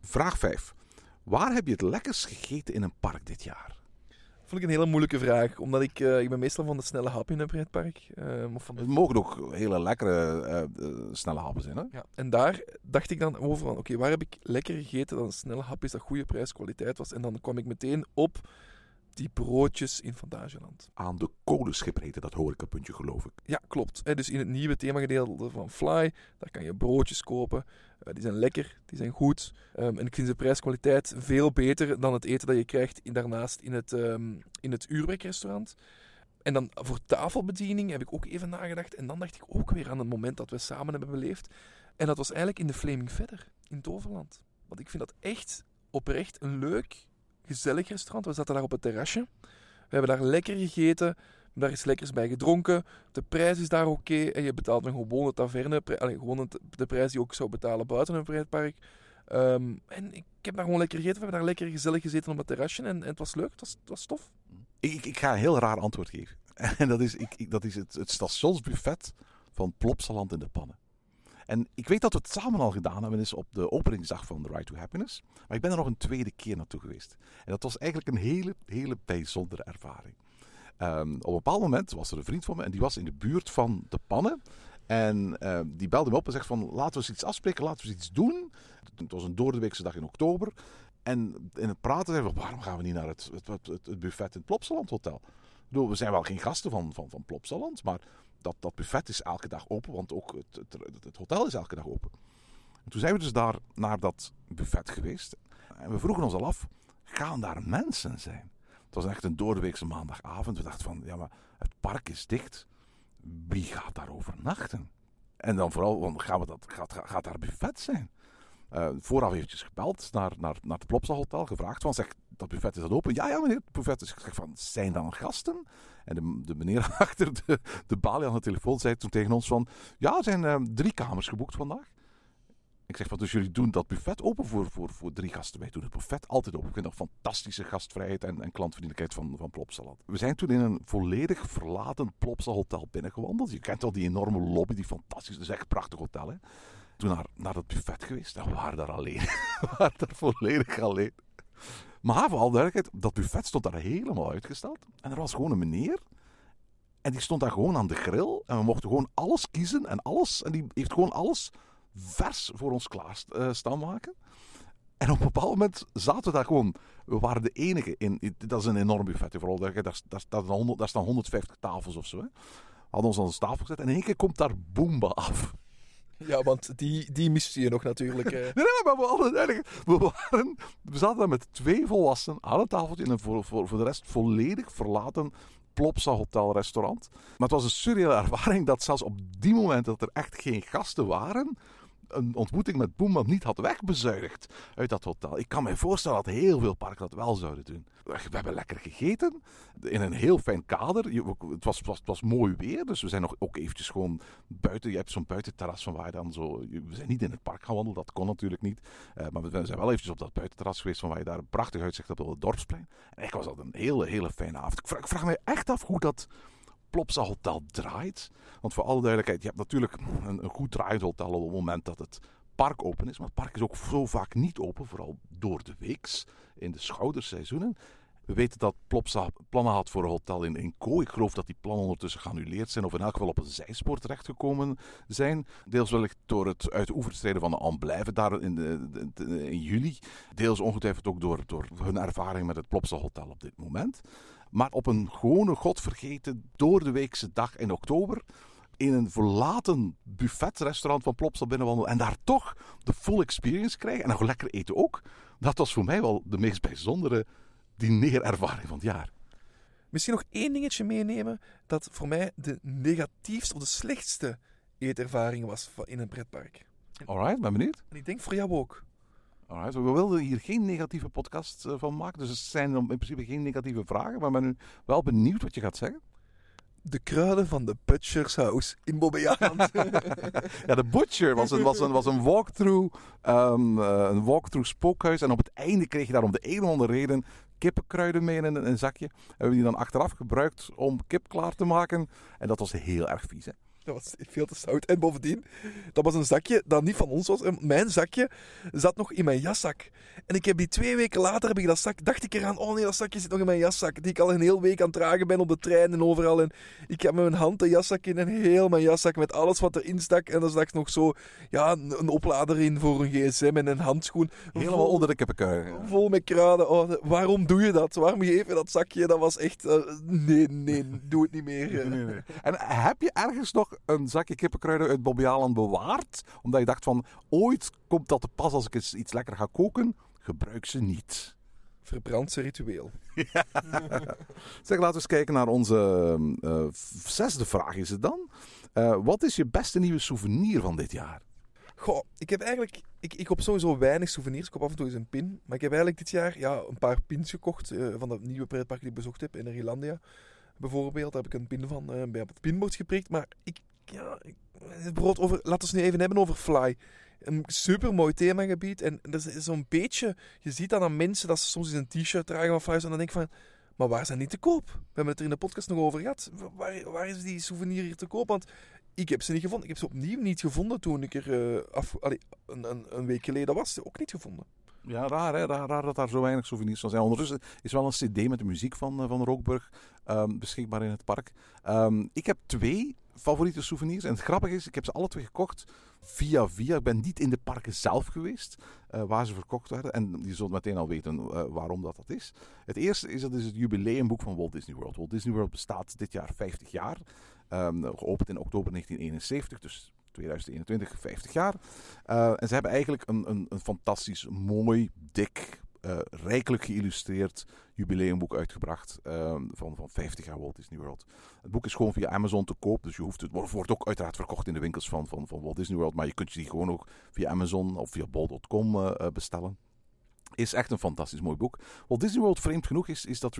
Vraag 5. Waar heb je het lekkers gegeten in een park dit jaar? Vond ik een hele moeilijke vraag. Omdat ik, uh, ik ben meestal van de snelle hap in een pretpark. Uh, of van Het mogen ook hele lekkere uh, snelle happen zijn. Hè? Ja, en daar dacht ik dan over van, oké, waar heb ik lekker gegeten dat een snelle hap is, dat goede prijskwaliteit was. En dan kwam ik meteen op die broodjes in Fantasieland. Aan de kolenschip heette dat horecapuntje, geloof ik. Ja, klopt. Dus in het nieuwe themagedeelte van Fly, daar kan je broodjes kopen. Eh, die zijn lekker, die zijn goed. Ehm, en ik vind de prijskwaliteit veel beter dan het eten dat je krijgt daarnaast in het, um, in het uurwerkrestaurant. En dan voor tafelbediening heb ik ook even nagedacht. En dan dacht ik ook weer aan het moment dat we samen hebben beleefd. En dat was eigenlijk in de Flaming Feather in Toverland. Want ik vind dat echt oprecht een leuk, gezellig restaurant. We zaten daar op het terrasje. We hebben daar lekker gegeten. Daar is lekkers bij gedronken. De prijs is daar oké. en je betaalt een gewone taverne. Allee, gewoon de prijs die je ook zou betalen buiten een pretpark. Um, en ik heb daar gewoon lekker gegeten. We hebben daar lekker gezellig gezeten op het terrasje. En, en het was leuk. Het was, was tof. Ik, ik, ga een heel raar antwoord geven. En dat is, dat is het, het stationsbuffet van Plopsaland in de pannen. En ik weet dat we het samen al gedaan hebben, is op de openingsdag van The Right to Happiness. Maar ik ben er nog een tweede keer naartoe geweest. En dat was eigenlijk een hele, hele bijzondere ervaring. Ehm, op een bepaald moment was er een vriend van me en die was in de buurt van de pannen. En ehm, die belde me op en zegt van laten we eens iets afspreken, laten we eens iets doen. Het was een doordeweekse dag in oktober. En in het praten zeiden we, waarom gaan we niet naar het, het, het, het buffet in het Plopsaland Hotel? We zijn wel geen gasten van, van, van Plopsaland, maar dat, dat buffet is elke dag open, want ook het, het, het hotel is elke dag open. En toen zijn we dus daar naar dat buffet geweest. En we vroegen ons al af, gaan daar mensen zijn? Het was echt een doordeweekse maandagavond. We dachten van, ja maar het park is dicht. Wie gaat daar overnachten? En dan vooral, gaan we dat, gaat, gaat daar buffet zijn? Uh, vooraf eventjes gebeld naar, naar, naar het Plopsa Hotel, gevraagd van, zeg, dat buffet is dat open? Ja, ja meneer, het buffet is. Ik zeg van, zijn dan gasten? En de, de meneer achter de, de balie aan de telefoon zei toen tegen ons van, ja, er zijn uh, drie kamers geboekt vandaag. Ik zeg van, dus jullie doen dat buffet open voor, voor, voor drie gasten. Wij doen het buffet altijd open. Ik vind dat fantastische gastvrijheid en, en klantvriendelijkheid van, van Plopsaland. We zijn toen in een volledig verlaten Plopsa hotel binnengewandeld. Je kent al die enorme lobby, die fantastisch, dat is echt een prachtig hotel hè toen naar, naar het buffet geweest en we waren daar alleen. we waren daar volledig alleen. Maar voor dat buffet stond daar helemaal uitgesteld. En er was gewoon een meneer. En die stond daar gewoon aan de grill. En we mochten gewoon alles kiezen en alles. En die heeft gewoon alles vers voor ons klaar uh, staan maken. En op een bepaald moment zaten we daar gewoon. We waren de enige in. Dat is een enorm buffet. Vooral, daar, daar, daar, daar staan 150 tafels of zo. Hè. Hadden ons aan de tafel gezet. En in één keer komt daar Boomba af. Ja, want die, die miste je nog natuurlijk. nee, nee, maar we, hadden, we, waren, we zaten daar met twee volwassenen aan een tafeltje in een voor, voor, voor de rest volledig verlaten Plopsa Hotel restaurant. Maar het was een surreële ervaring dat zelfs op die moment dat er echt geen gasten waren, een ontmoeting met Boeman niet had wegbezuinigd uit dat hotel. Ik kan me voorstellen dat heel veel parken dat wel zouden doen. We hebben lekker gegeten in een heel fijn kader. Het was, was, was mooi weer, dus we zijn nog ook eventjes gewoon buiten. Je hebt zo'n buitenterras van waar je dan zo. We zijn niet in het park gaan wandelen, dat kon natuurlijk niet. Uh, maar we zijn wel eventjes op dat buitenterras geweest van waar je daar een prachtig uitzicht hebt op het dorpsplein. En ik was dat een hele, hele fijne avond. Ik vraag, ik vraag me echt af hoe dat Plopsa Hotel draait. Want voor alle duidelijkheid, je hebt natuurlijk een, goed draaiend hotel op het moment dat het park open is. Maar het park is ook zo vaak niet open, vooral door de weeks in de schouderseizoenen. We weten dat Plopsa plannen had voor een hotel in, in Ik geloof dat die plannen ondertussen geannuleerd zijn, of in elk geval op een zijspoor terechtgekomen zijn. Deels wellicht door het uit de oever van de Amblijven daar in, de, in juli. Deels ongetwijfeld ook door hun ervaring met het Plopsa Hotel op dit moment. Maar op een gewone, godvergeten, door de weekse dag in oktober in een verlaten buffetrestaurant van Plopsa binnenwandelen en daar toch de full experience krijgen en nog lekker eten ook. Dat was voor mij wel de meest bijzondere dineerervaring van het jaar. Misschien nog één dingetje meenemen dat voor mij de negatiefste of de slechtste eetervaring was in een pretpark. Alright, ben benieuwd. En ik denk voor jou ook. Alright, we wilden hier geen negatieve podcast eh, van maken, dus het zijn in principe geen negatieve vragen, maar ik ben nu wel benieuwd wat je gaat zeggen. De kruiden van de Butcher's House in Bobbejaanland. ja, de Butcher was een, was een, was een walkthrough, um, een walkthrough spookhuis. En op het einde kreeg je daar om de een of andere reden kippenkruiden mee in een, een zakje. Hebben we die dan achteraf gebruikt om kip klaar te maken. En dat was heel erg vies, hè? Dat was veel te zout. En bovendien, dat was een zakje dat niet van ons was. Mijn zakje zat nog in mijn jaszak. En ik heb die twee weken later, heb ik dat zak, dacht ik eraan, oh nee, dat zakje zit nog in mijn jaszak. Die ik al een hele week aan het dragen ben op de trein en overal. En ik heb met mijn hand de jaszak in en heel mijn jaszak met alles wat erin stak. En dan straks nog zo, ja, een, oplader in voor een gsm en een handschoen. Helemaal onder de kippenkui. Vol met kruiden. Oh, waarom doe je dat? Waarom geef je dat zakje? Dat was echt, uh, nee, nee, doe het niet meer. Nee, nee, En heb je ergens nog een zakje kippenkruiden uit Bobbejaanland bewaard. Omdat je dacht van, ooit komt dat te pas als ik eens iets lekker ga koken. Gebruik ze niet. Verbrand ze ritueel. zeg, laten we eens kijken naar onze uh, zesde vraag is het dan. Uh, wat is je beste nieuwe souvenir van dit jaar? Goh, ik heb eigenlijk... Ik, ik koop sowieso weinig souvenirs. Ik koop af en toe eens een pin. Maar ik heb eigenlijk dit jaar ja, een paar pins gekocht uh, van dat nieuwe pretpark die ik bezocht heb in Irlandia bijvoorbeeld. Heb ik een pin van uh, bij het pinbord geprikt. Maar ik, ja, bijvoorbeeld over, laten we het nu even hebben over Fly. Een super mooi themagebied. En dat is zo'n beetje, je ziet dan aan mensen dat ze soms eens een t-shirt dragen van Fly. En dan denk ik van, maar waar zijn die te koop? We hebben het er in de podcast nog over gehad. Waar, waar is die souvenir hier te koop? Want Ik heb ze niet gevonden. Ik heb ze opnieuw niet gevonden toen ik er eh, af, een, een, een week geleden was. Ook niet gevonden. Ja, raar, hè? Raar, dat daar zo weinig souvenirs van zijn. Ondertussen is wel een cd met de muziek van, eh, van Rookburg ehm, beschikbaar in het park. Ehm, ik heb twee favoriete souvenirs. En het grappige is, ik heb ze alle twee gekocht via via. Ik ben niet in de parken zelf geweest, eh, waar ze verkocht werden. En je zult meteen al weten eh, waarom dat, dat is. Het eerste is, dat is het jubileumboek van Walt Disney World. Walt Disney World bestaat dit jaar 50 jaar. Ehm, geopend in oktober 1971, dus 2021, 50 jaar. Uh, en ze hebben eigenlijk een, een, een fantastisch, mooi, dik, uh, rijkelijk geïllustreerd jubileumboek uitgebracht uh, van, van 50 jaar Walt Disney World. Het boek is gewoon via Amazon te koop, dus je hoeft het wordt ook uiteraard verkocht in de winkels van, van, van Walt Disney World, maar je kunt je die gewoon ook via Amazon of via bol.com bestellen. Is echt een fantastisch mooi boek. Walt Disney World, vreemd genoeg, is, is dat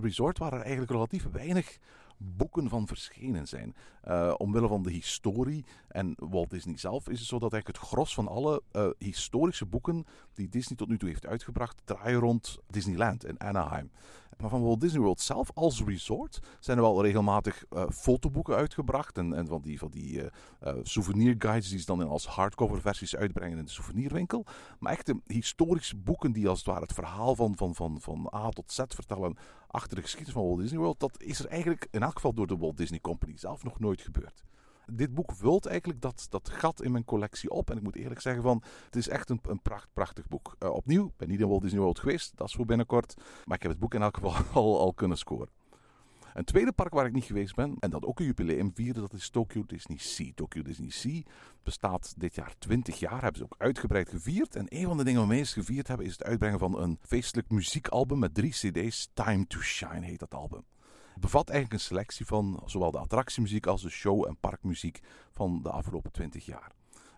resort waar er eigenlijk relatief weinig boeken van verschenen zijn. Uh, omwille van de historie en Walt Disney zelf is het zo dat eigenlijk het gros van alle uh, historische boeken die Disney tot nu toe heeft uitgebracht draaien rond Disneyland in Anaheim. Maar van Walt Disney World zelf als resort zijn er wel regelmatig uh, fotoboeken uitgebracht. En, en van die, van die uh, uh, souvenir guides die ze dan in als hardcover versies uitbrengen in de souvenirwinkel. Maar echte historische boeken die als het ware het verhaal van, van, van, van A tot Z vertellen achter de geschiedenis van Walt Disney World. Dat is er eigenlijk in elk geval door de Walt Disney Company zelf nog nooit gebeurd dit boek vult eigenlijk dat, dat gat in mijn collectie op. En ik moet eerlijk zeggen van, het is echt een, een pracht, prachtig boek. Uh, opnieuw, ben niet in Walt Disney World geweest, dat is voor binnenkort. Maar ik heb het boek in elk geval al, al kunnen scoren. Een tweede park waar ik niet geweest ben, en dat ook een jubileum vierde, dat is Tokyo Disney Sea. Tokyo Disney Sea bestaat dit jaar 20 jaar, hebben ze ook uitgebreid gevierd. En een van de dingen we meest gevierd hebben, is het uitbrengen van een feestelijk muziekalbum met drie cd's. Time to Shine heet dat album. Bevat eigenlijk een selectie van zowel de attractiemuziek als de show- en parkmuziek van de afgelopen 20 jaar.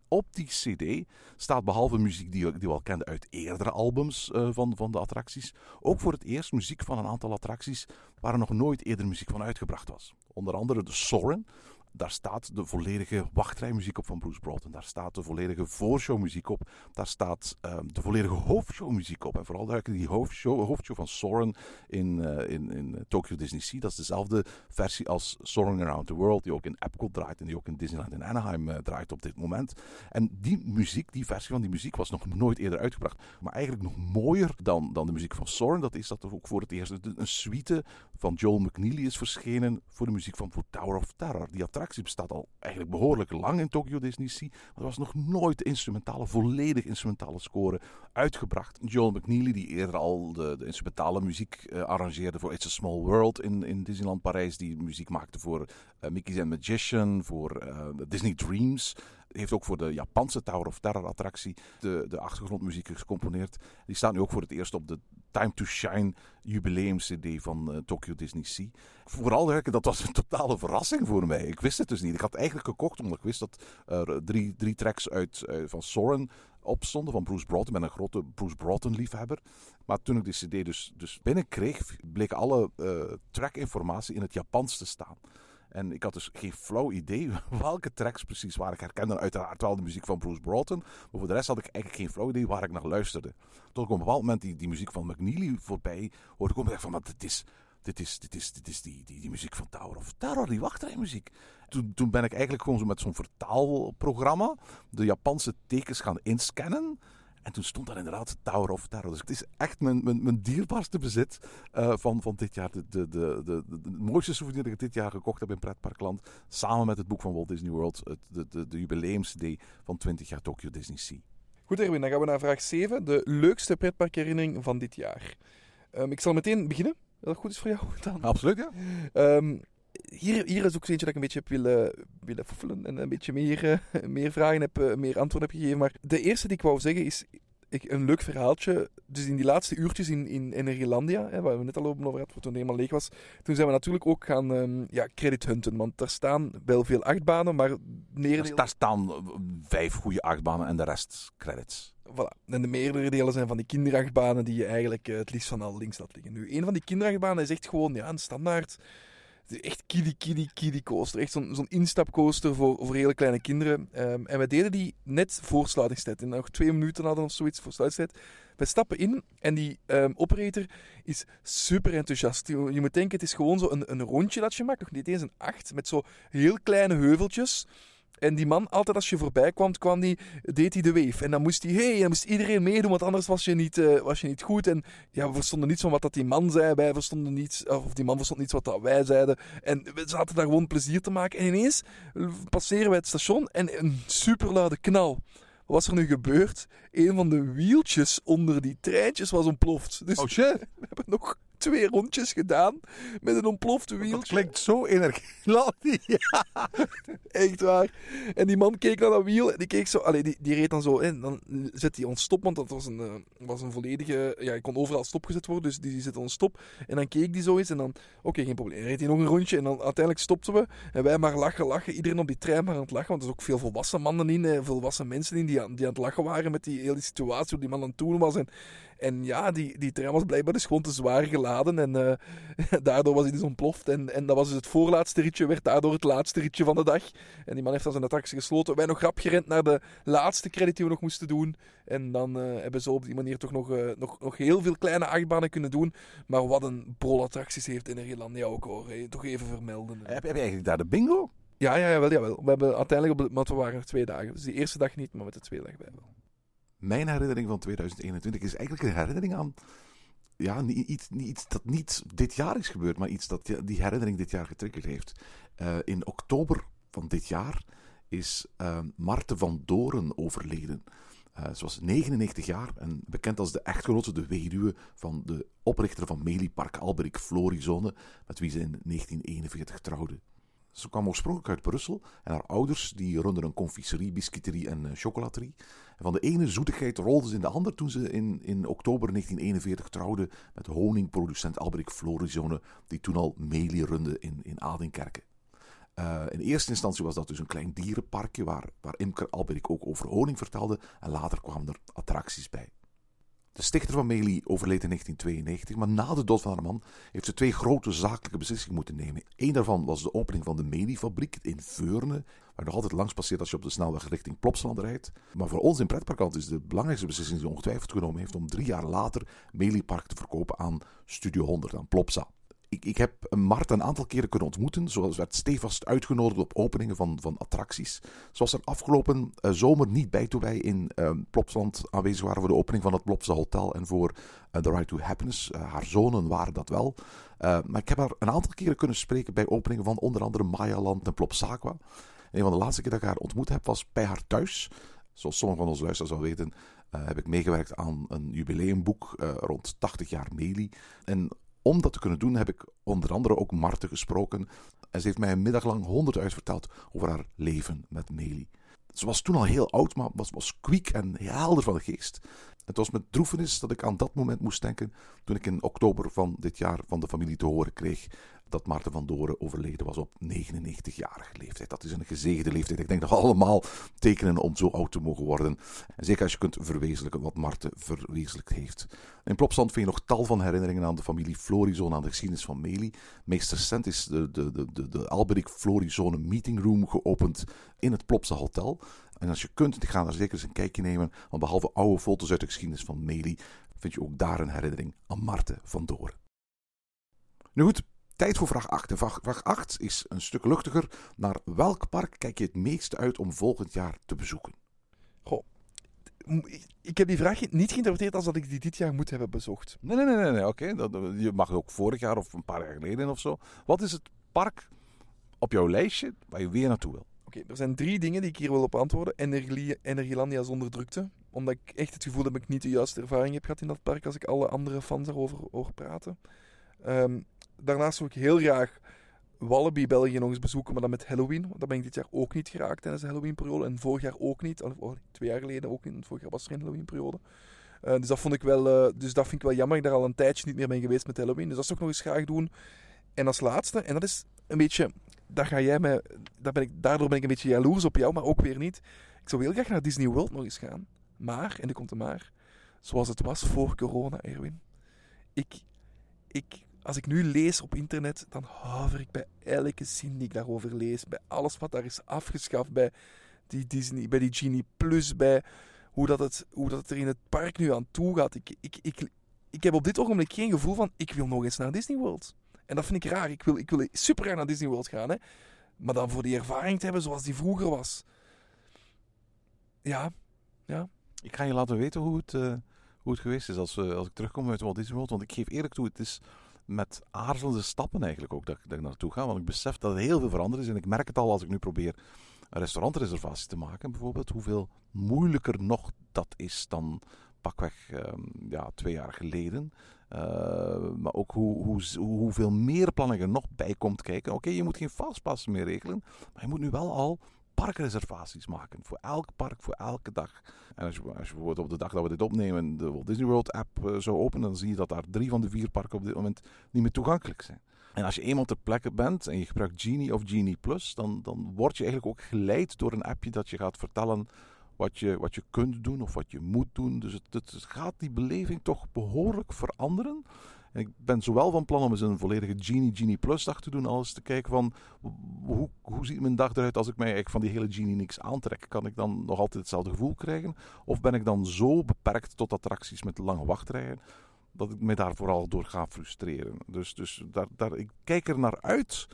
Op die CD staat behalve muziek die, die we al kenden uit eerdere albums uh, van, van de attracties, ook voor het eerst muziek van een aantal attracties waar er nog nooit eerder muziek van uitgebracht was. Onder andere de Soren, daar staat de volledige wachtrijmuziek op van Bruce Broughton. Daar staat de volledige voorshowmuziek op. Daar staat uh, de volledige hoofdshowmuziek op. En vooral die hoofdshow, hoofdshow van Soren in, uh, in, in Tokyo Disney Sea. Dat is dezelfde versie als Soren Around the World. Die ook in Epcot draait en die ook in Disneyland in Anaheim uh, draait op dit moment. En die muziek, die versie van die muziek was nog nooit eerder uitgebracht. Maar eigenlijk nog mooier dan, dan de muziek van Soren. Dat is dat er ook voor het eerst een suite van Joel McNeely is verschenen voor de muziek van Tower of Terror. Die attractie bestaat al eigenlijk behoorlijk lang in Tokyo Disney Sea. Maar er was nog nooit instrumentale, volledig instrumentale score uitgebracht. Joel McNeely, die eerder al de, de instrumentale muziek uh, arrangeerde voor It's a Small World in, in Disneyland Parijs. Die muziek maakte voor uh, Mickey's and Magician, voor uh, Disney Dreams heeft ook voor de Japanse Tower of Terror attractie de, de achtergrondmuziek gecomponeerd. Die staat nu ook voor het eerst op de Time to Shine jubileum CD van uh, Tokyo Disney Sea. Vooral, dat was een totale verrassing voor mij. Ik wist het dus niet. Ik had eigenlijk gekocht omdat ik wist dat er drie, drie tracks uit, uh, van Soren opstonden van Bruce Broughton. Ik ben een grote Bruce Broughton liefhebber. Maar toen ik die CD dus, dus binnenkreeg, bleek alle uh, trackinformatie in het Japans te staan. En ik had dus geen flauw idee welke tracks precies waren. Ik herkende uiteraard wel de muziek van Bruce Broughton. Maar voor de rest had ik eigenlijk geen flauw idee waar ik naar luisterde. Tot ik op een bepaald moment die, die muziek van McNeely voorbij hoorde komen. Ik van, maar dit is, dit is, dit is, dit is die, die, die muziek van Tower of Terror, die wachtrijmuziek. Toen, toen ben ik eigenlijk gewoon zo met zo'n vertaalprogramma de Japanse tekens gaan inscannen. En toen stond daar inderdaad Tower of Terror. Dus het is echt mijn, mijn, mijn dierbaarste bezit uh, van, van dit jaar. De, de, de, de, de, mooiste souvenir dat ik dit jaar gekocht heb in Pretparkland. Samen met het boek van Walt Disney World. Het, de, de, de jubileums-CD van 20 jaar Tokyo Disney Sea. Goed Erwin, dan gaan we naar vraag 7. De leukste pretparkherinnering van dit jaar. Um, ik zal meteen beginnen. Dat goed is voor jou dan. Absoluut, ja. Um, hier, hier is ook eentje dat ik een beetje heb willen, willen foefelen en een beetje meer, uh, meer vragen heb, uh, meer antwoorden heb gegeven. Maar de eerste die ik wou zeggen is ik, een leuk verhaaltje. Dus in die laatste uurtjes in, in Energielandia, hè, waar we net al over hadden, toen het helemaal leeg was, toen zijn we natuurlijk ook gaan um, ja, credit hunten. Want daar staan wel veel achtbanen, maar meerdere... Daar staan vijf goede achtbanen en de rest credits. Voilà. En de meerdere delen zijn van die kinderachtbanen die je eigenlijk uh, het liefst van al links laat liggen. Nu, een van die kinderachtbanen is echt gewoon ja, een standaard Echt kiddie, kiddie, kiddie coaster. Echt zo'n zo'n instapcoaster voor, voor hele kleine kinderen. Ehm, en wij deden die net voor sluitingstijd. En nog twee minuten hadden of zoiets voor sluitingstijd. Wij stappen in en die ehm, operator is super enthousiast. Je, moet denken, het is gewoon zo een, een rondje dat je maakt. Nog niet eens een acht, met zo heel kleine heuveltjes. En die man, altijd als je voorbij kwam, kwam die, deed hij de wave. En dan moest hij, hey, dan moest iedereen meedoen, want anders was je niet, eh, was je niet goed. En ja, we verstonden niets van wat dat die man zei. Wij verstonden niets, of die man verstond niets wat dat wij zeiden. En we zaten daar gewoon plezier te maken. En ineens passeren wij het station en een superluide knal. Wat was er nu gebeurd? Een van de wieltjes onder die treintjes was ontploft. Dus Oh shit, we hebben nog twee rondjes gedaan met een ontplofte dat wieltje. klinkt zo energiek. Ja. Echt waar. En die man keek naar dat wiel en die keek zo... Allee, die, die reed dan zo in. Dan zet hij ons stop, want dat was een, eh, was een volledige... Ja, je kon overal stopgezet worden, dus die, die zette ons stop. En dan keek die zo eens en dan... Oké, geen probleem. Reed hij nog een rondje en dan uiteindelijk stopten we. En wij maar lachen, lachen. Iedereen op die trein maar aan het lachen, want er is ook veel volwassen mannen in, eh, volwassen mensen in die aan, die aan het lachen waren met die hele situatie, hoe die man aan het doen was. En, en ja, die, die trein was blijkbaar dus gewoon te zwaar geladen en eh, daardoor was hij dus ontploft. En, en dat was dus het voorlaatste ritje, werd daardoor het laatste ritje van de dag. En die man heeft dan zijn attractie gesloten. Wij nog rap gerend naar de laatste credit die we nog moesten doen. En dan eh, hebben ze op die manier toch nog, eh, nog, nog heel veel kleine achtbanen kunnen doen. Maar wat een brol attracties heeft Energylandia ook hoor. Toch even vermelden. Heb, heb je eigenlijk daar de bingo? Ja, ja, jawel, jawel. We hebben uiteindelijk, op de, want we waren nog twee dagen. Dus die eerste dag niet, maar met de tweede dag bij wel. Mijn herinnering van 2021 is eigenlijk een herinnering aan. Ja, iets, iets dat niet dit jaar is gebeurd, maar iets dat die herinnering dit jaar getriggerd heeft. Eh, in oktober van dit jaar is uh, Marten van Doren overleden. Eh, ze was 99 jaar en bekend als de echtgenote, de weduwe van de oprichter van Meliepark Alberik Florizone, met wie ze in 1941 trouwde. Ze kwam oorspronkelijk uit Brussel en haar ouders die runden een confiserie, biscuiterie en eh, chocolaterie. Van de ene zoetigheid rolde ze in de ander toen ze in, in oktober 1941 trouwde met honingproducent Alberik Florizone, die toen al Melie runde in, in Adinkerke. Uh, in eerste instantie was dat dus een klein dierenparkje waar, waar imker Alberik ook over honing vertelde en later kwamen er attracties bij. De stichter van Melie overleed in 1992, maar na de dood van haar man heeft ze twee grote zakelijke beslissingen moeten nemen. Eén daarvan was de opening van de Melie-fabriek in Veurne, waar nog altijd langs passeert als je op de snelweg richting Plopsaland rijdt. Maar voor ons in Pretparkant is de belangrijkste beslissing die ongetwijfeld genomen heeft om drie jaar later Meliepark te verkopen aan Studio 100, aan Plopsa ik, heb Mart een aantal keren kunnen ontmoeten. Zoals werd stevast uitgenodigd op openingen van, van attracties. Zoals er afgelopen uh, zomer niet bij toen wij in uh, Plopsland aanwezig waren voor de opening van het Plopsa Hotel en voor uh, The Right to Happiness. haar zonen waren dat wel. maar ik heb haar een aantal keren kunnen spreken bij openingen van onder andere Mayaland en Plopsaqua. Een van de laatste keer dat ik haar ontmoet heb was bij haar thuis. Zoals sommigen van onze luisteraars al weten, heb ik meegewerkt aan een jubileumboek rond 80 jaar Meli. En om dat te kunnen doen heb ik onder andere ook Marten gesproken. En ze heeft mij een middag lang honderd uitverteld over haar leven met Meli. Ze was toen al heel oud, maar was, was kwiek en helder van de geest. Het was met droefenis dat ik aan dat moment moest denken toen ik in oktober van dit jaar van de familie te horen kreeg dat Maarten van Doren overleden was op 99-jarige leeftijd. Dat is een gezegende leeftijd. Ik denk dat we allemaal tekenen om zo oud te mogen worden. En zeker als je kunt verwezenlijken wat Maarten verwezenlijkt heeft. In Plopsland vind je nog tal van herinneringen aan de familie Florizone, aan de geschiedenis van Meli. Meest recent is de, de, de, de, de Alberik Florizone Meeting Room geopend in het Plopsa Hotel. En als je kunt, ga daar zeker eens een kijkje nemen. Want behalve oude foto's uit de geschiedenis van Meli, vind je ook daar een herinnering aan Marten van Doren. Nu goed, Tijd voor vraag 8. En vraag 8 is een stuk luchtiger. Naar welk park kijk je het meeste uit om volgend jaar te bezoeken? Goh, ik heb die vraag niet geïnterpreteerd als dat ik die dit jaar moet hebben bezocht. Nee, nee, nee, nee, oké. Okay. Je mag ook vorig jaar of een paar jaar geleden of zo. Wat is het park op jouw lijstje waar je weer naartoe wil? Oké, okay, er zijn drie dingen die ik hier wil op antwoorden. Energie, Energielandia zonder drukte. Omdat ik echt het gevoel heb dat ik niet de juiste ervaring heb gehad in dat park als ik alle andere fans erover hoor praten. Um, daarnaast wil ik heel graag Wallaby België nog eens bezoeken, maar dan met Halloween. Want daar ben ik dit jaar ook niet geraakt tijdens de Halloween-periode. En vorig jaar ook niet. Of, twee jaar geleden ook niet. Want vorig jaar was er geen Halloween-periode. Uh, dus, dat vond ik wel, uh, dus dat vind ik wel jammer. Ik daar al een tijdje niet meer ben geweest met Halloween. Dus dat zou ik nog eens graag doen. En als laatste, en dat is een beetje... Daar ga jij mij, daar ben ik, daardoor ben ik een beetje jaloers op jou, maar ook weer niet. Ik zou heel graag naar Disney World nog eens gaan. Maar, en er komt er maar, zoals het was voor corona, Erwin. Ik, ik als ik nu lees op internet, dan haver ik bij elke zin die ik daarover lees. Bij alles wat daar is afgeschaft. Bij die Disney, bij die Genie Plus. Bij hoe dat het, hoe dat het er in het park nu aan toe gaat. Ik, ik, ik, ik heb op dit ogenblik geen gevoel van, ik wil nog eens naar Disney World. En dat vind ik raar. Ik wil, ik wil super graag naar Disney World gaan. Hè. Maar dan voor die ervaring te hebben zoals die vroeger was. Ja, ja. Ik ga je laten weten hoe het, eh, hoe het geweest is als, als ik terugkom uit Walt Disney World. Want ik geef eerlijk toe, het is met aarzelende stappen eigenlijk ook dat, dat ik naartoe ga. Want ik besef dat er heel veel veranderd is. En ik merk het al als ik nu probeer een restaurantreservatie te maken, bijvoorbeeld. Hoeveel moeilijker nog dat is dan pakweg ehm, ja, twee jaar geleden. Eh, maar ook hoe, hoe, hoe- hoeveel meer planning er nog bij komt kijken. Oké, je moet geen fastpass meer regelen. Maar je moet nu wel al parkreservaties maken. Voor elk park, voor elke dag. En als je, als je bijvoorbeeld op de dag dat we dit opnemen de Walt Disney World app eh, zou openen, dan zie je dat daar drie van de vier parken op dit moment niet meer toegankelijk zijn. En als je eenmaal ter plekke bent en je gebruikt Genie of Genie Plus, dan, dan word je eigenlijk ook geleid door een appje dat je gaat vertellen wat je, wat je kunt doen of wat je moet doen. Dus het, het gaat die beleving toch behoorlijk veranderen. Ik ben zowel van plan om eens een volledige Genie Genie Plus dag te doen, als te kijken van hoe, hoe ziet mijn dag eruit als ik mij eigenlijk van die hele Genie niks aantrek? Kan ik dan nog altijd hetzelfde gevoel krijgen? Of ben ik dan zo beperkt tot attracties met lange wachtrijen dat ik me daar vooral door ga frustreren? Dus, dus daar, daar, ik kijk er naar uit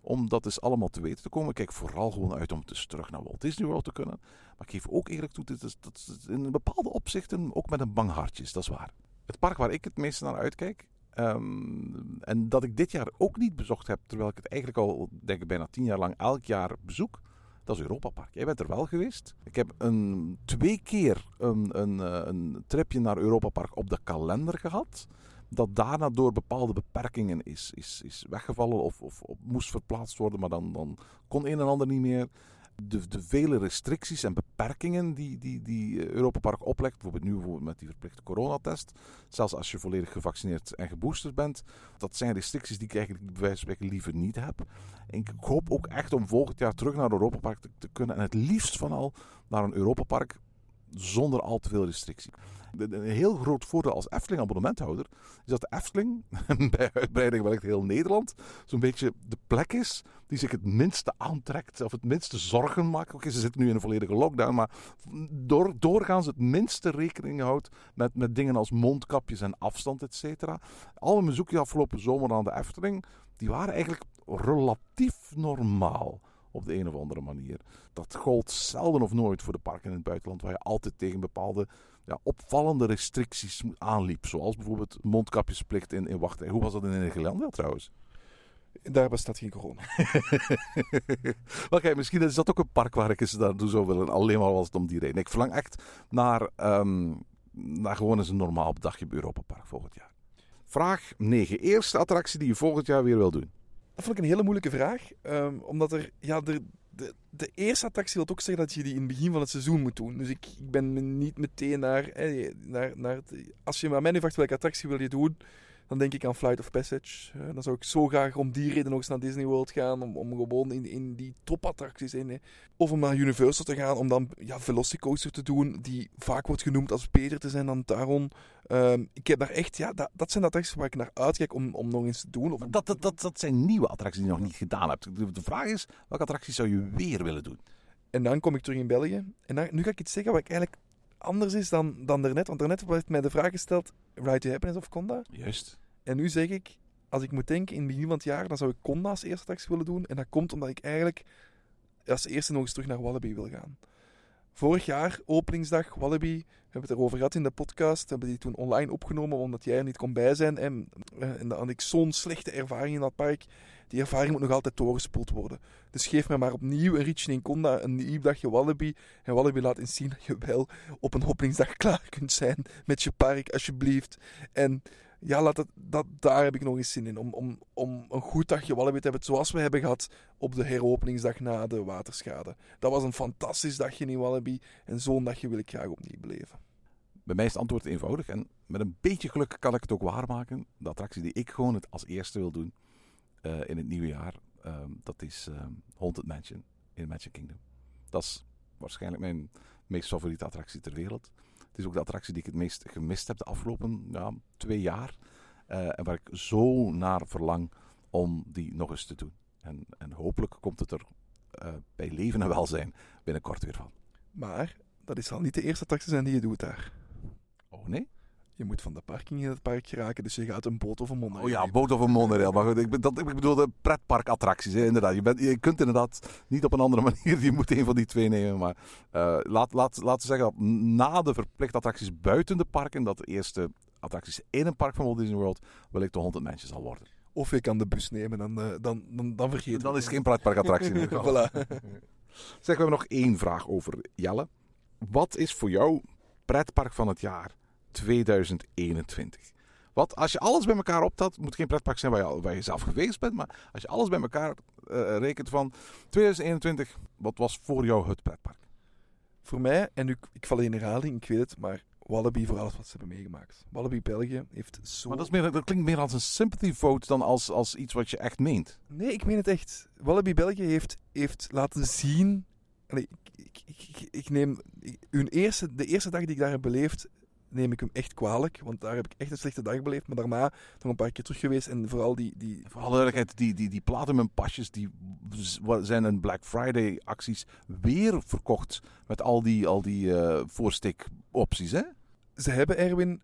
om dat eens allemaal te weten te komen. Ik kijk vooral gewoon uit om dus terug naar Walt Disney World te kunnen. Maar ik geef ook eerlijk toe, dit is, dat in bepaalde opzichten ook met een bang hartje dat is waar. Het park waar ik het meeste naar uitkijk, ehm, en dat ik dit jaar ook niet bezocht heb, terwijl ik het eigenlijk al, denk ik, bijna tien jaar lang elk jaar bezoek, dat is Europa Park. Jij bent er wel geweest. Ik heb een, twee keer een, een, eh, een tripje naar Europa Park op de kalender gehad. Dat daarna door bepaalde beperkingen is, is, is weggevallen of, of, of moest verplaatst worden, maar dan, dan kon een en ander niet meer. De, de vele restricties en beperkingen die, die, die Europa Park oplegt, bijvoorbeeld nu bijvoorbeeld met die verplichte coronatest, zelfs als je volledig gevaccineerd en geboosterd bent, dat zijn restricties die ik eigenlijk bij wijze van spreken liever niet heb. En ik hoop ook echt om volgend jaar terug naar Europa Park te, te kunnen en het liefst van al naar een Europa Park zonder al te veel restrictie. Een heel groot voordeel als Efteling abonnementhouder is dat de Efteling, bij uitbreiding wellicht heel Nederland, zo'n beetje de plek is die zich het minste aantrekt of het minste zorgen maakt. Oké, ze zitten nu in een volledige lockdown, maar door, doorgaans het minste rekening houdt met, met dingen als mondkapjes en afstand, et cetera. Al mijn bezoekjes afgelopen zomer aan de Efteling, die waren eigenlijk relatief normaal op de een of andere manier. Dat gold zelden of nooit voor de parken in het buitenland, waar je altijd tegen bepaalde ja, opvallende restricties aanliep. Zoals bijvoorbeeld mondkapjesplicht in, in wachtrij. Hoe was dat in Nederland wel trouwens? Daar bestaat geen corona. Maar kijk, misschien is dat ook een park waar ik eens naartoe zou willen. Alleen maar was het om die reden. Ik verlang echt naar, ehm, naar gewoon eens een normaal dagje bij Europa Park volgend jaar. Vraag 9. Eerste attractie die je volgend jaar weer wil doen. Dat vond ik een hele moeilijke vraag. ehm, omdat er, ja, de, de, de eerste attractie wil ook zeggen dat je die in het begin van het seizoen moet doen. Dus ik, ik ben niet meteen naar, eh, naar, Als je aan mij nu vraagt welke attractie wil je doen, dan denk ik aan Flight of Passage. Eh, dan zou ik zo graag om die reden nog eens naar Disney World gaan. Om, om gewoon in, in die topattracties in. eh, Of om naar Universal te gaan. Om dan ja, Velocicoaster te doen. Die vaak wordt genoemd als beter te zijn dan Taron. Ehm, ik heb daar echt... Ja, dat, dat zijn de attracties waar ik naar uitkijk om, om nog eens te doen. Of Dat, dat, dat, dat zijn nieuwe attracties die je nog niet gedaan hebt. De, de vraag is, welke attracties zou je weer willen doen? En dan kom ik terug in België. En dan, nu ga ik iets zeggen wat ik eigenlijk anders is dan, dan daarnet. Want daarnet werd mij de vraag gesteld, Ride to Happiness of Conda? Juist. En nu zeg ik, als ik moet denken in het begin van het jaar, dan zou ik Conda als eerste attractie willen doen. En dat komt omdat ik eigenlijk als eerste nog eens terug naar Wallaby wil gaan. Vorig jaar, openingsdag, Wallaby, we hebben het erover gehad in de podcast. We hebben die toen online opgenomen omdat jij er niet kon bij zijn. En, eh, en dan had ik zo'n slechte ervaring in dat park. Die ervaring moet nog altijd doorgespoeld worden. Dus geef mij maar opnieuw een ritje in Conda, een nieuw dagje Wallaby. En Wallaby laat eens zien dat je wel op een openingsdag klaar kunt zijn met je park, alsjeblieft. En ja, laat dat, daar heb ik nog eens zin in. Om, om, om een goed dagje Wallaby te hebben, zoals we hebben gehad op de heropeningsdag na de waterschade. Dat was een fantastisch dagje in Wallaby. En zo'n dagje wil ik graag opnieuw beleven. Bij mij is het antwoord eenvoudig en met een beetje geluk kan ik het ook waarmaken. De attractie die ik gewoon het als eerste wil doen eh, in het nieuwe jaar, ehm, dat is ehm, Haunted Mansion in Magic Kingdom. Dat is waarschijnlijk mijn meest favoriete attractie ter wereld. Het is ook de attractie die ik het meest gemist heb de afgelopen ja, twee jaar. eh, en waar ik zo naar verlang om die nog eens te doen. En, en hopelijk komt het er eh, bij leven en welzijn binnenkort weer van. Maar dat is al niet de eerste attractie zijn die je doet daar. Oh nee? Je moet van de parking in het park geraken, dus je gaat een boot of een monorail Oh ja, nemen. boot of een monorail. Maar goed, ik, dat, ik bedoel de pretparkattracties, hè, inderdaad. Je, bent, je kunt inderdaad niet op een andere manier, je moet een van die twee nemen. Maar eh, laat, laat, laten we zeggen dat na de verplichte attracties buiten de parken, dat de eerste attracties in een park van Walt Disney World, wellicht de 100 mensen zal worden. Of je kan de bus nemen, dan, eh, dan, dan, dan vergeet je Dan is het. het geen pretparkattractie. Voilà. Zeg, we hebben nog één vraag over Jelle. Wat is voor jou pretpark van het jaar 2021? Wat, als je alles bij elkaar optelt, moet geen pretpark zijn waar je, waar je zelf geweest bent, maar als je alles bij elkaar eh, rekent van 2021, wat was voor jou het pretpark? Voor mij, en nu, ik val in herhaling, ik weet het, maar Wallaby voor alles wat ze hebben meegemaakt. Wallaby België heeft zo... Maar dat, is meer, dat klinkt meer als een sympathy vote dan als, als iets wat je echt meent. Nee, ik meen het echt. Wallaby België heeft, heeft laten zien... Allee, ik, ik, ik, ik neem... hun eerste, de eerste dag die ik daar heb beleefd, neem ik hem echt kwalijk. Want daar heb ik echt een slechte dag beleefd. Maar daarna nog een paar keer terug geweest. En vooral die... die Voor alle duidelijkheid, die, die, die platinum pasjes die zijn in Black Friday acties weer verkocht met al die, al die eh voorstik opties, hè? ze hebben, Erwin,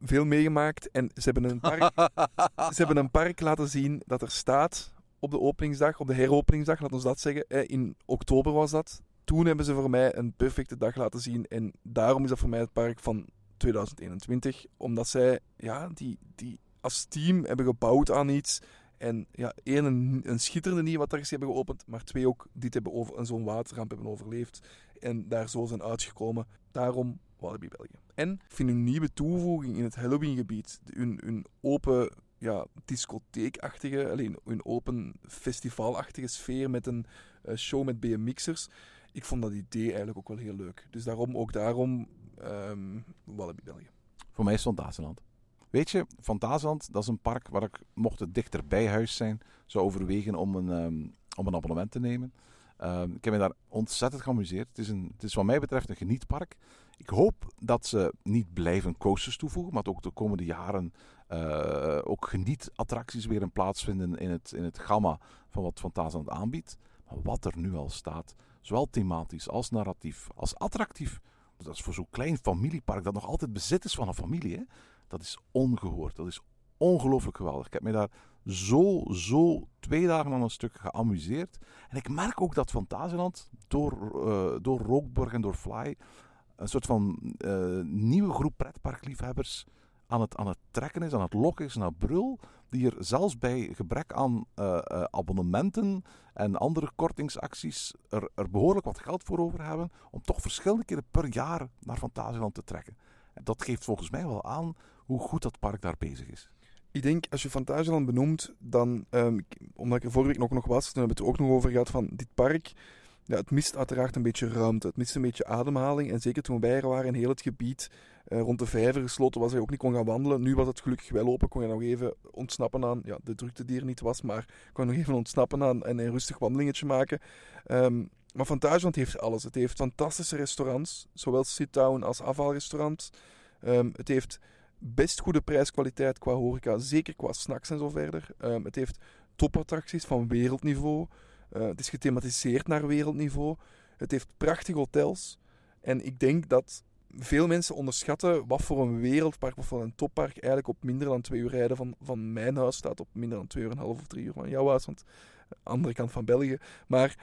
veel meegemaakt. En ze hebben een park... ze hebben een park laten zien dat er staat op de openingsdag, op de heropeningsdag, laat ons dat zeggen. In oktober was dat. Toen hebben ze voor mij een perfecte dag laten zien. En daarom is dat voor mij het park van 2021. Omdat zij ja, die, die als team hebben gebouwd aan iets. En ja, één, een, een schitterende nieuwe hebben geopend. Maar twee, ook dit hebben over, zo'n waterramp hebben overleefd. En daar zo zijn uitgekomen. Daarom Walibi België. En ik vind hun nieuwe toevoeging in het Halloween-gebied, hun, hun open ja, discotheekachtige, alleen hun open festivalachtige sfeer met een eh, show met BMX'ers. Ik vond dat idee eigenlijk ook wel heel leuk. Dus daarom, ook daarom, ehm Walibi België. Voor mij is het Fantasieland. Weet je, Fantasieland, dat is een park waar ik, mocht het dichter bij huis zijn, zou overwegen om een, ehm, om een abonnement te nemen. Ehm, ik heb me daar ontzettend geamuseerd. Het is, een, het is wat mij betreft een genietpark. Ik hoop dat ze niet blijven coasters toevoegen, maar dat ook de komende jaren eh, ook genietattracties weer een plaats vinden in het, in het gamma van wat Fantasieland aanbiedt. Maar wat er nu al staat, zowel thematisch als narratief, als attractief, dat is voor zo'n klein familiepark dat nog altijd bezit is van een familie, dat is ongehoord. Dat is ongelooflijk geweldig. Ik heb me daar zo, zo twee dagen aan een stuk geamuseerd. En ik merk ook dat Fantasieland door, eh, door Rookburg en door Fly een soort van eh, nieuwe groep pretparkliefhebbers aan het, aan het trekken is, aan het lokken is naar Brul. Die er zelfs bij gebrek aan eh, eh, abonnementen en andere kortingsacties er, er behoorlijk wat geld voor over hebben. Om toch verschillende keren per jaar naar Fantasieland te trekken. En dat geeft volgens mij wel aan hoe goed dat park daar bezig is. Ik denk, als je Fantasieland benoemt, dan, ehm, omdat ik er vorige week nog, nog was, toen hebben we het ook nog over gehad van dit park. Ja, het mist uiteraard een beetje ruimte. Het mist een beetje ademhaling. En zeker toen wij er waren in heel het gebied eh, rond de vijver gesloten was, je ook niet kon gaan wandelen. Nu was het gelukkig wel open. Kon je nog even ontsnappen aan ja, de drukte die er niet was. Maar kon nog even ontsnappen aan en een rustig wandelingetje maken. Ehm, maar Fantasieland heeft alles. Het heeft fantastische restaurants, zowel sit-down als afhaalrestaurants. Ehm, het heeft best goede prijskwaliteit qua horeca, zeker qua snacks en zo verder. Ehm, het heeft topattracties van wereldniveau. Eh, het is gethematiseerd naar wereldniveau. Het heeft prachtige hotels. En ik denk dat veel mensen onderschatten wat voor een wereldpark, wat voor een toppark eigenlijk op minder dan twee uur rijden van, van mijn huis staat. Op minder dan twee uur en een half of drie uur van jouw huis, want andere kant van België. Maar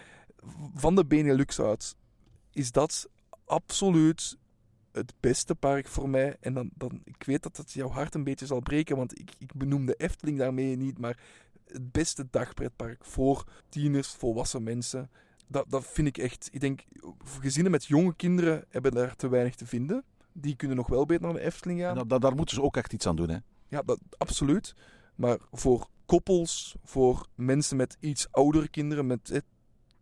van de Benelux uit is dat absoluut het beste park voor mij. En dan, dan, ik weet dat het jouw hart een beetje zal breken, want ik, ik benoem de Efteling daarmee niet, maar het beste dagpretpark voor tieners, volwassen mensen. Dat, dat vind ik echt. Ik denk, gezinnen met jonge kinderen hebben daar te weinig te vinden. Die kunnen nog wel beter naar de Efteling gaan. Dat- daar moeten ze ook echt iets aan doen. Hè? Ja, dat, absoluut. Maar voor koppels, voor mensen met iets oudere kinderen, met eh,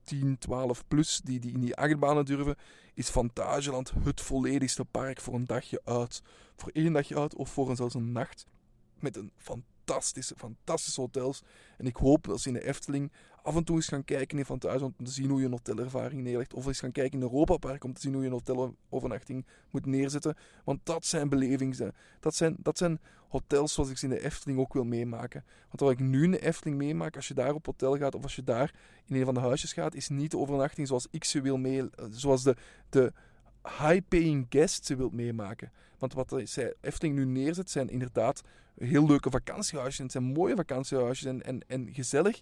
10, 12 plus, die, die in die achtbanen durven, is Fantasieland het volledigste park voor een dagje uit. Voor één dagje uit of voor een, zelfs een nacht. Met een fantastische, fantastische hotels. En ik hoop dat ze in de Efteling af en toe eens gaan kijken in Van Thuis om te zien hoe je een hotelervaring neerlegt. Of eens gaan kijken in Europa Park om te zien hoe je een hotelovernachting moet neerzetten. Want dat zijn belevingen. Dat zijn, dat zijn hotels zoals ik ze in de Efteling ook wil meemaken. Want wat ik nu in de Efteling meemaak, als je daar op hotel gaat of als je daar in een van de huisjes gaat, is niet de overnachting zoals ik ze wil mee, zoals de, de high-paying guests ze wilt meemaken. Want wat de Efteling nu neerzet, zijn inderdaad heel leuke vakantiehuisjes. Het zijn mooie vakantiehuisjes en, en, en gezellig.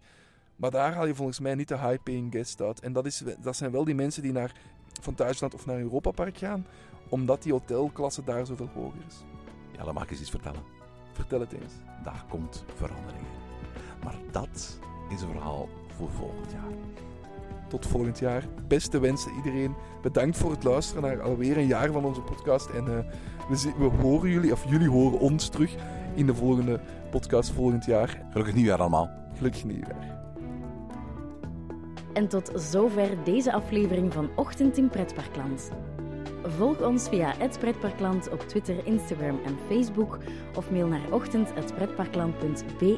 Maar daar haal je volgens mij niet de high-paying guest uit. En dat, is, dat zijn wel die mensen die naar Van Thuisland of naar Europa Park gaan, omdat die hotelklasse daar zoveel hoger is. Ja, dan mag ik eens iets vertellen. Vertel het eens. Daar komt verandering Maar dat is een verhaal voor volgend jaar. Tot volgend jaar. Beste wensen iedereen. Bedankt voor het luisteren naar alweer een jaar van onze podcast. En uh, we, we horen jullie, of jullie horen ons terug in de volgende podcast volgend jaar. Gelukkig nieuwjaar allemaal. Gelukkig nieuwjaar. En tot zover deze aflevering van Ochtend in Pretparkland. Volg ons via het Pretparkland op Twitter, Instagram en Facebook of mail naar ochtend.pretparkland.be.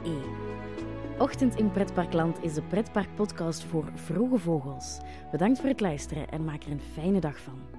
Ochtend in Pretparkland is de pretparkpodcast voor vroege vogels. Bedankt voor het luisteren en maak er een fijne dag van.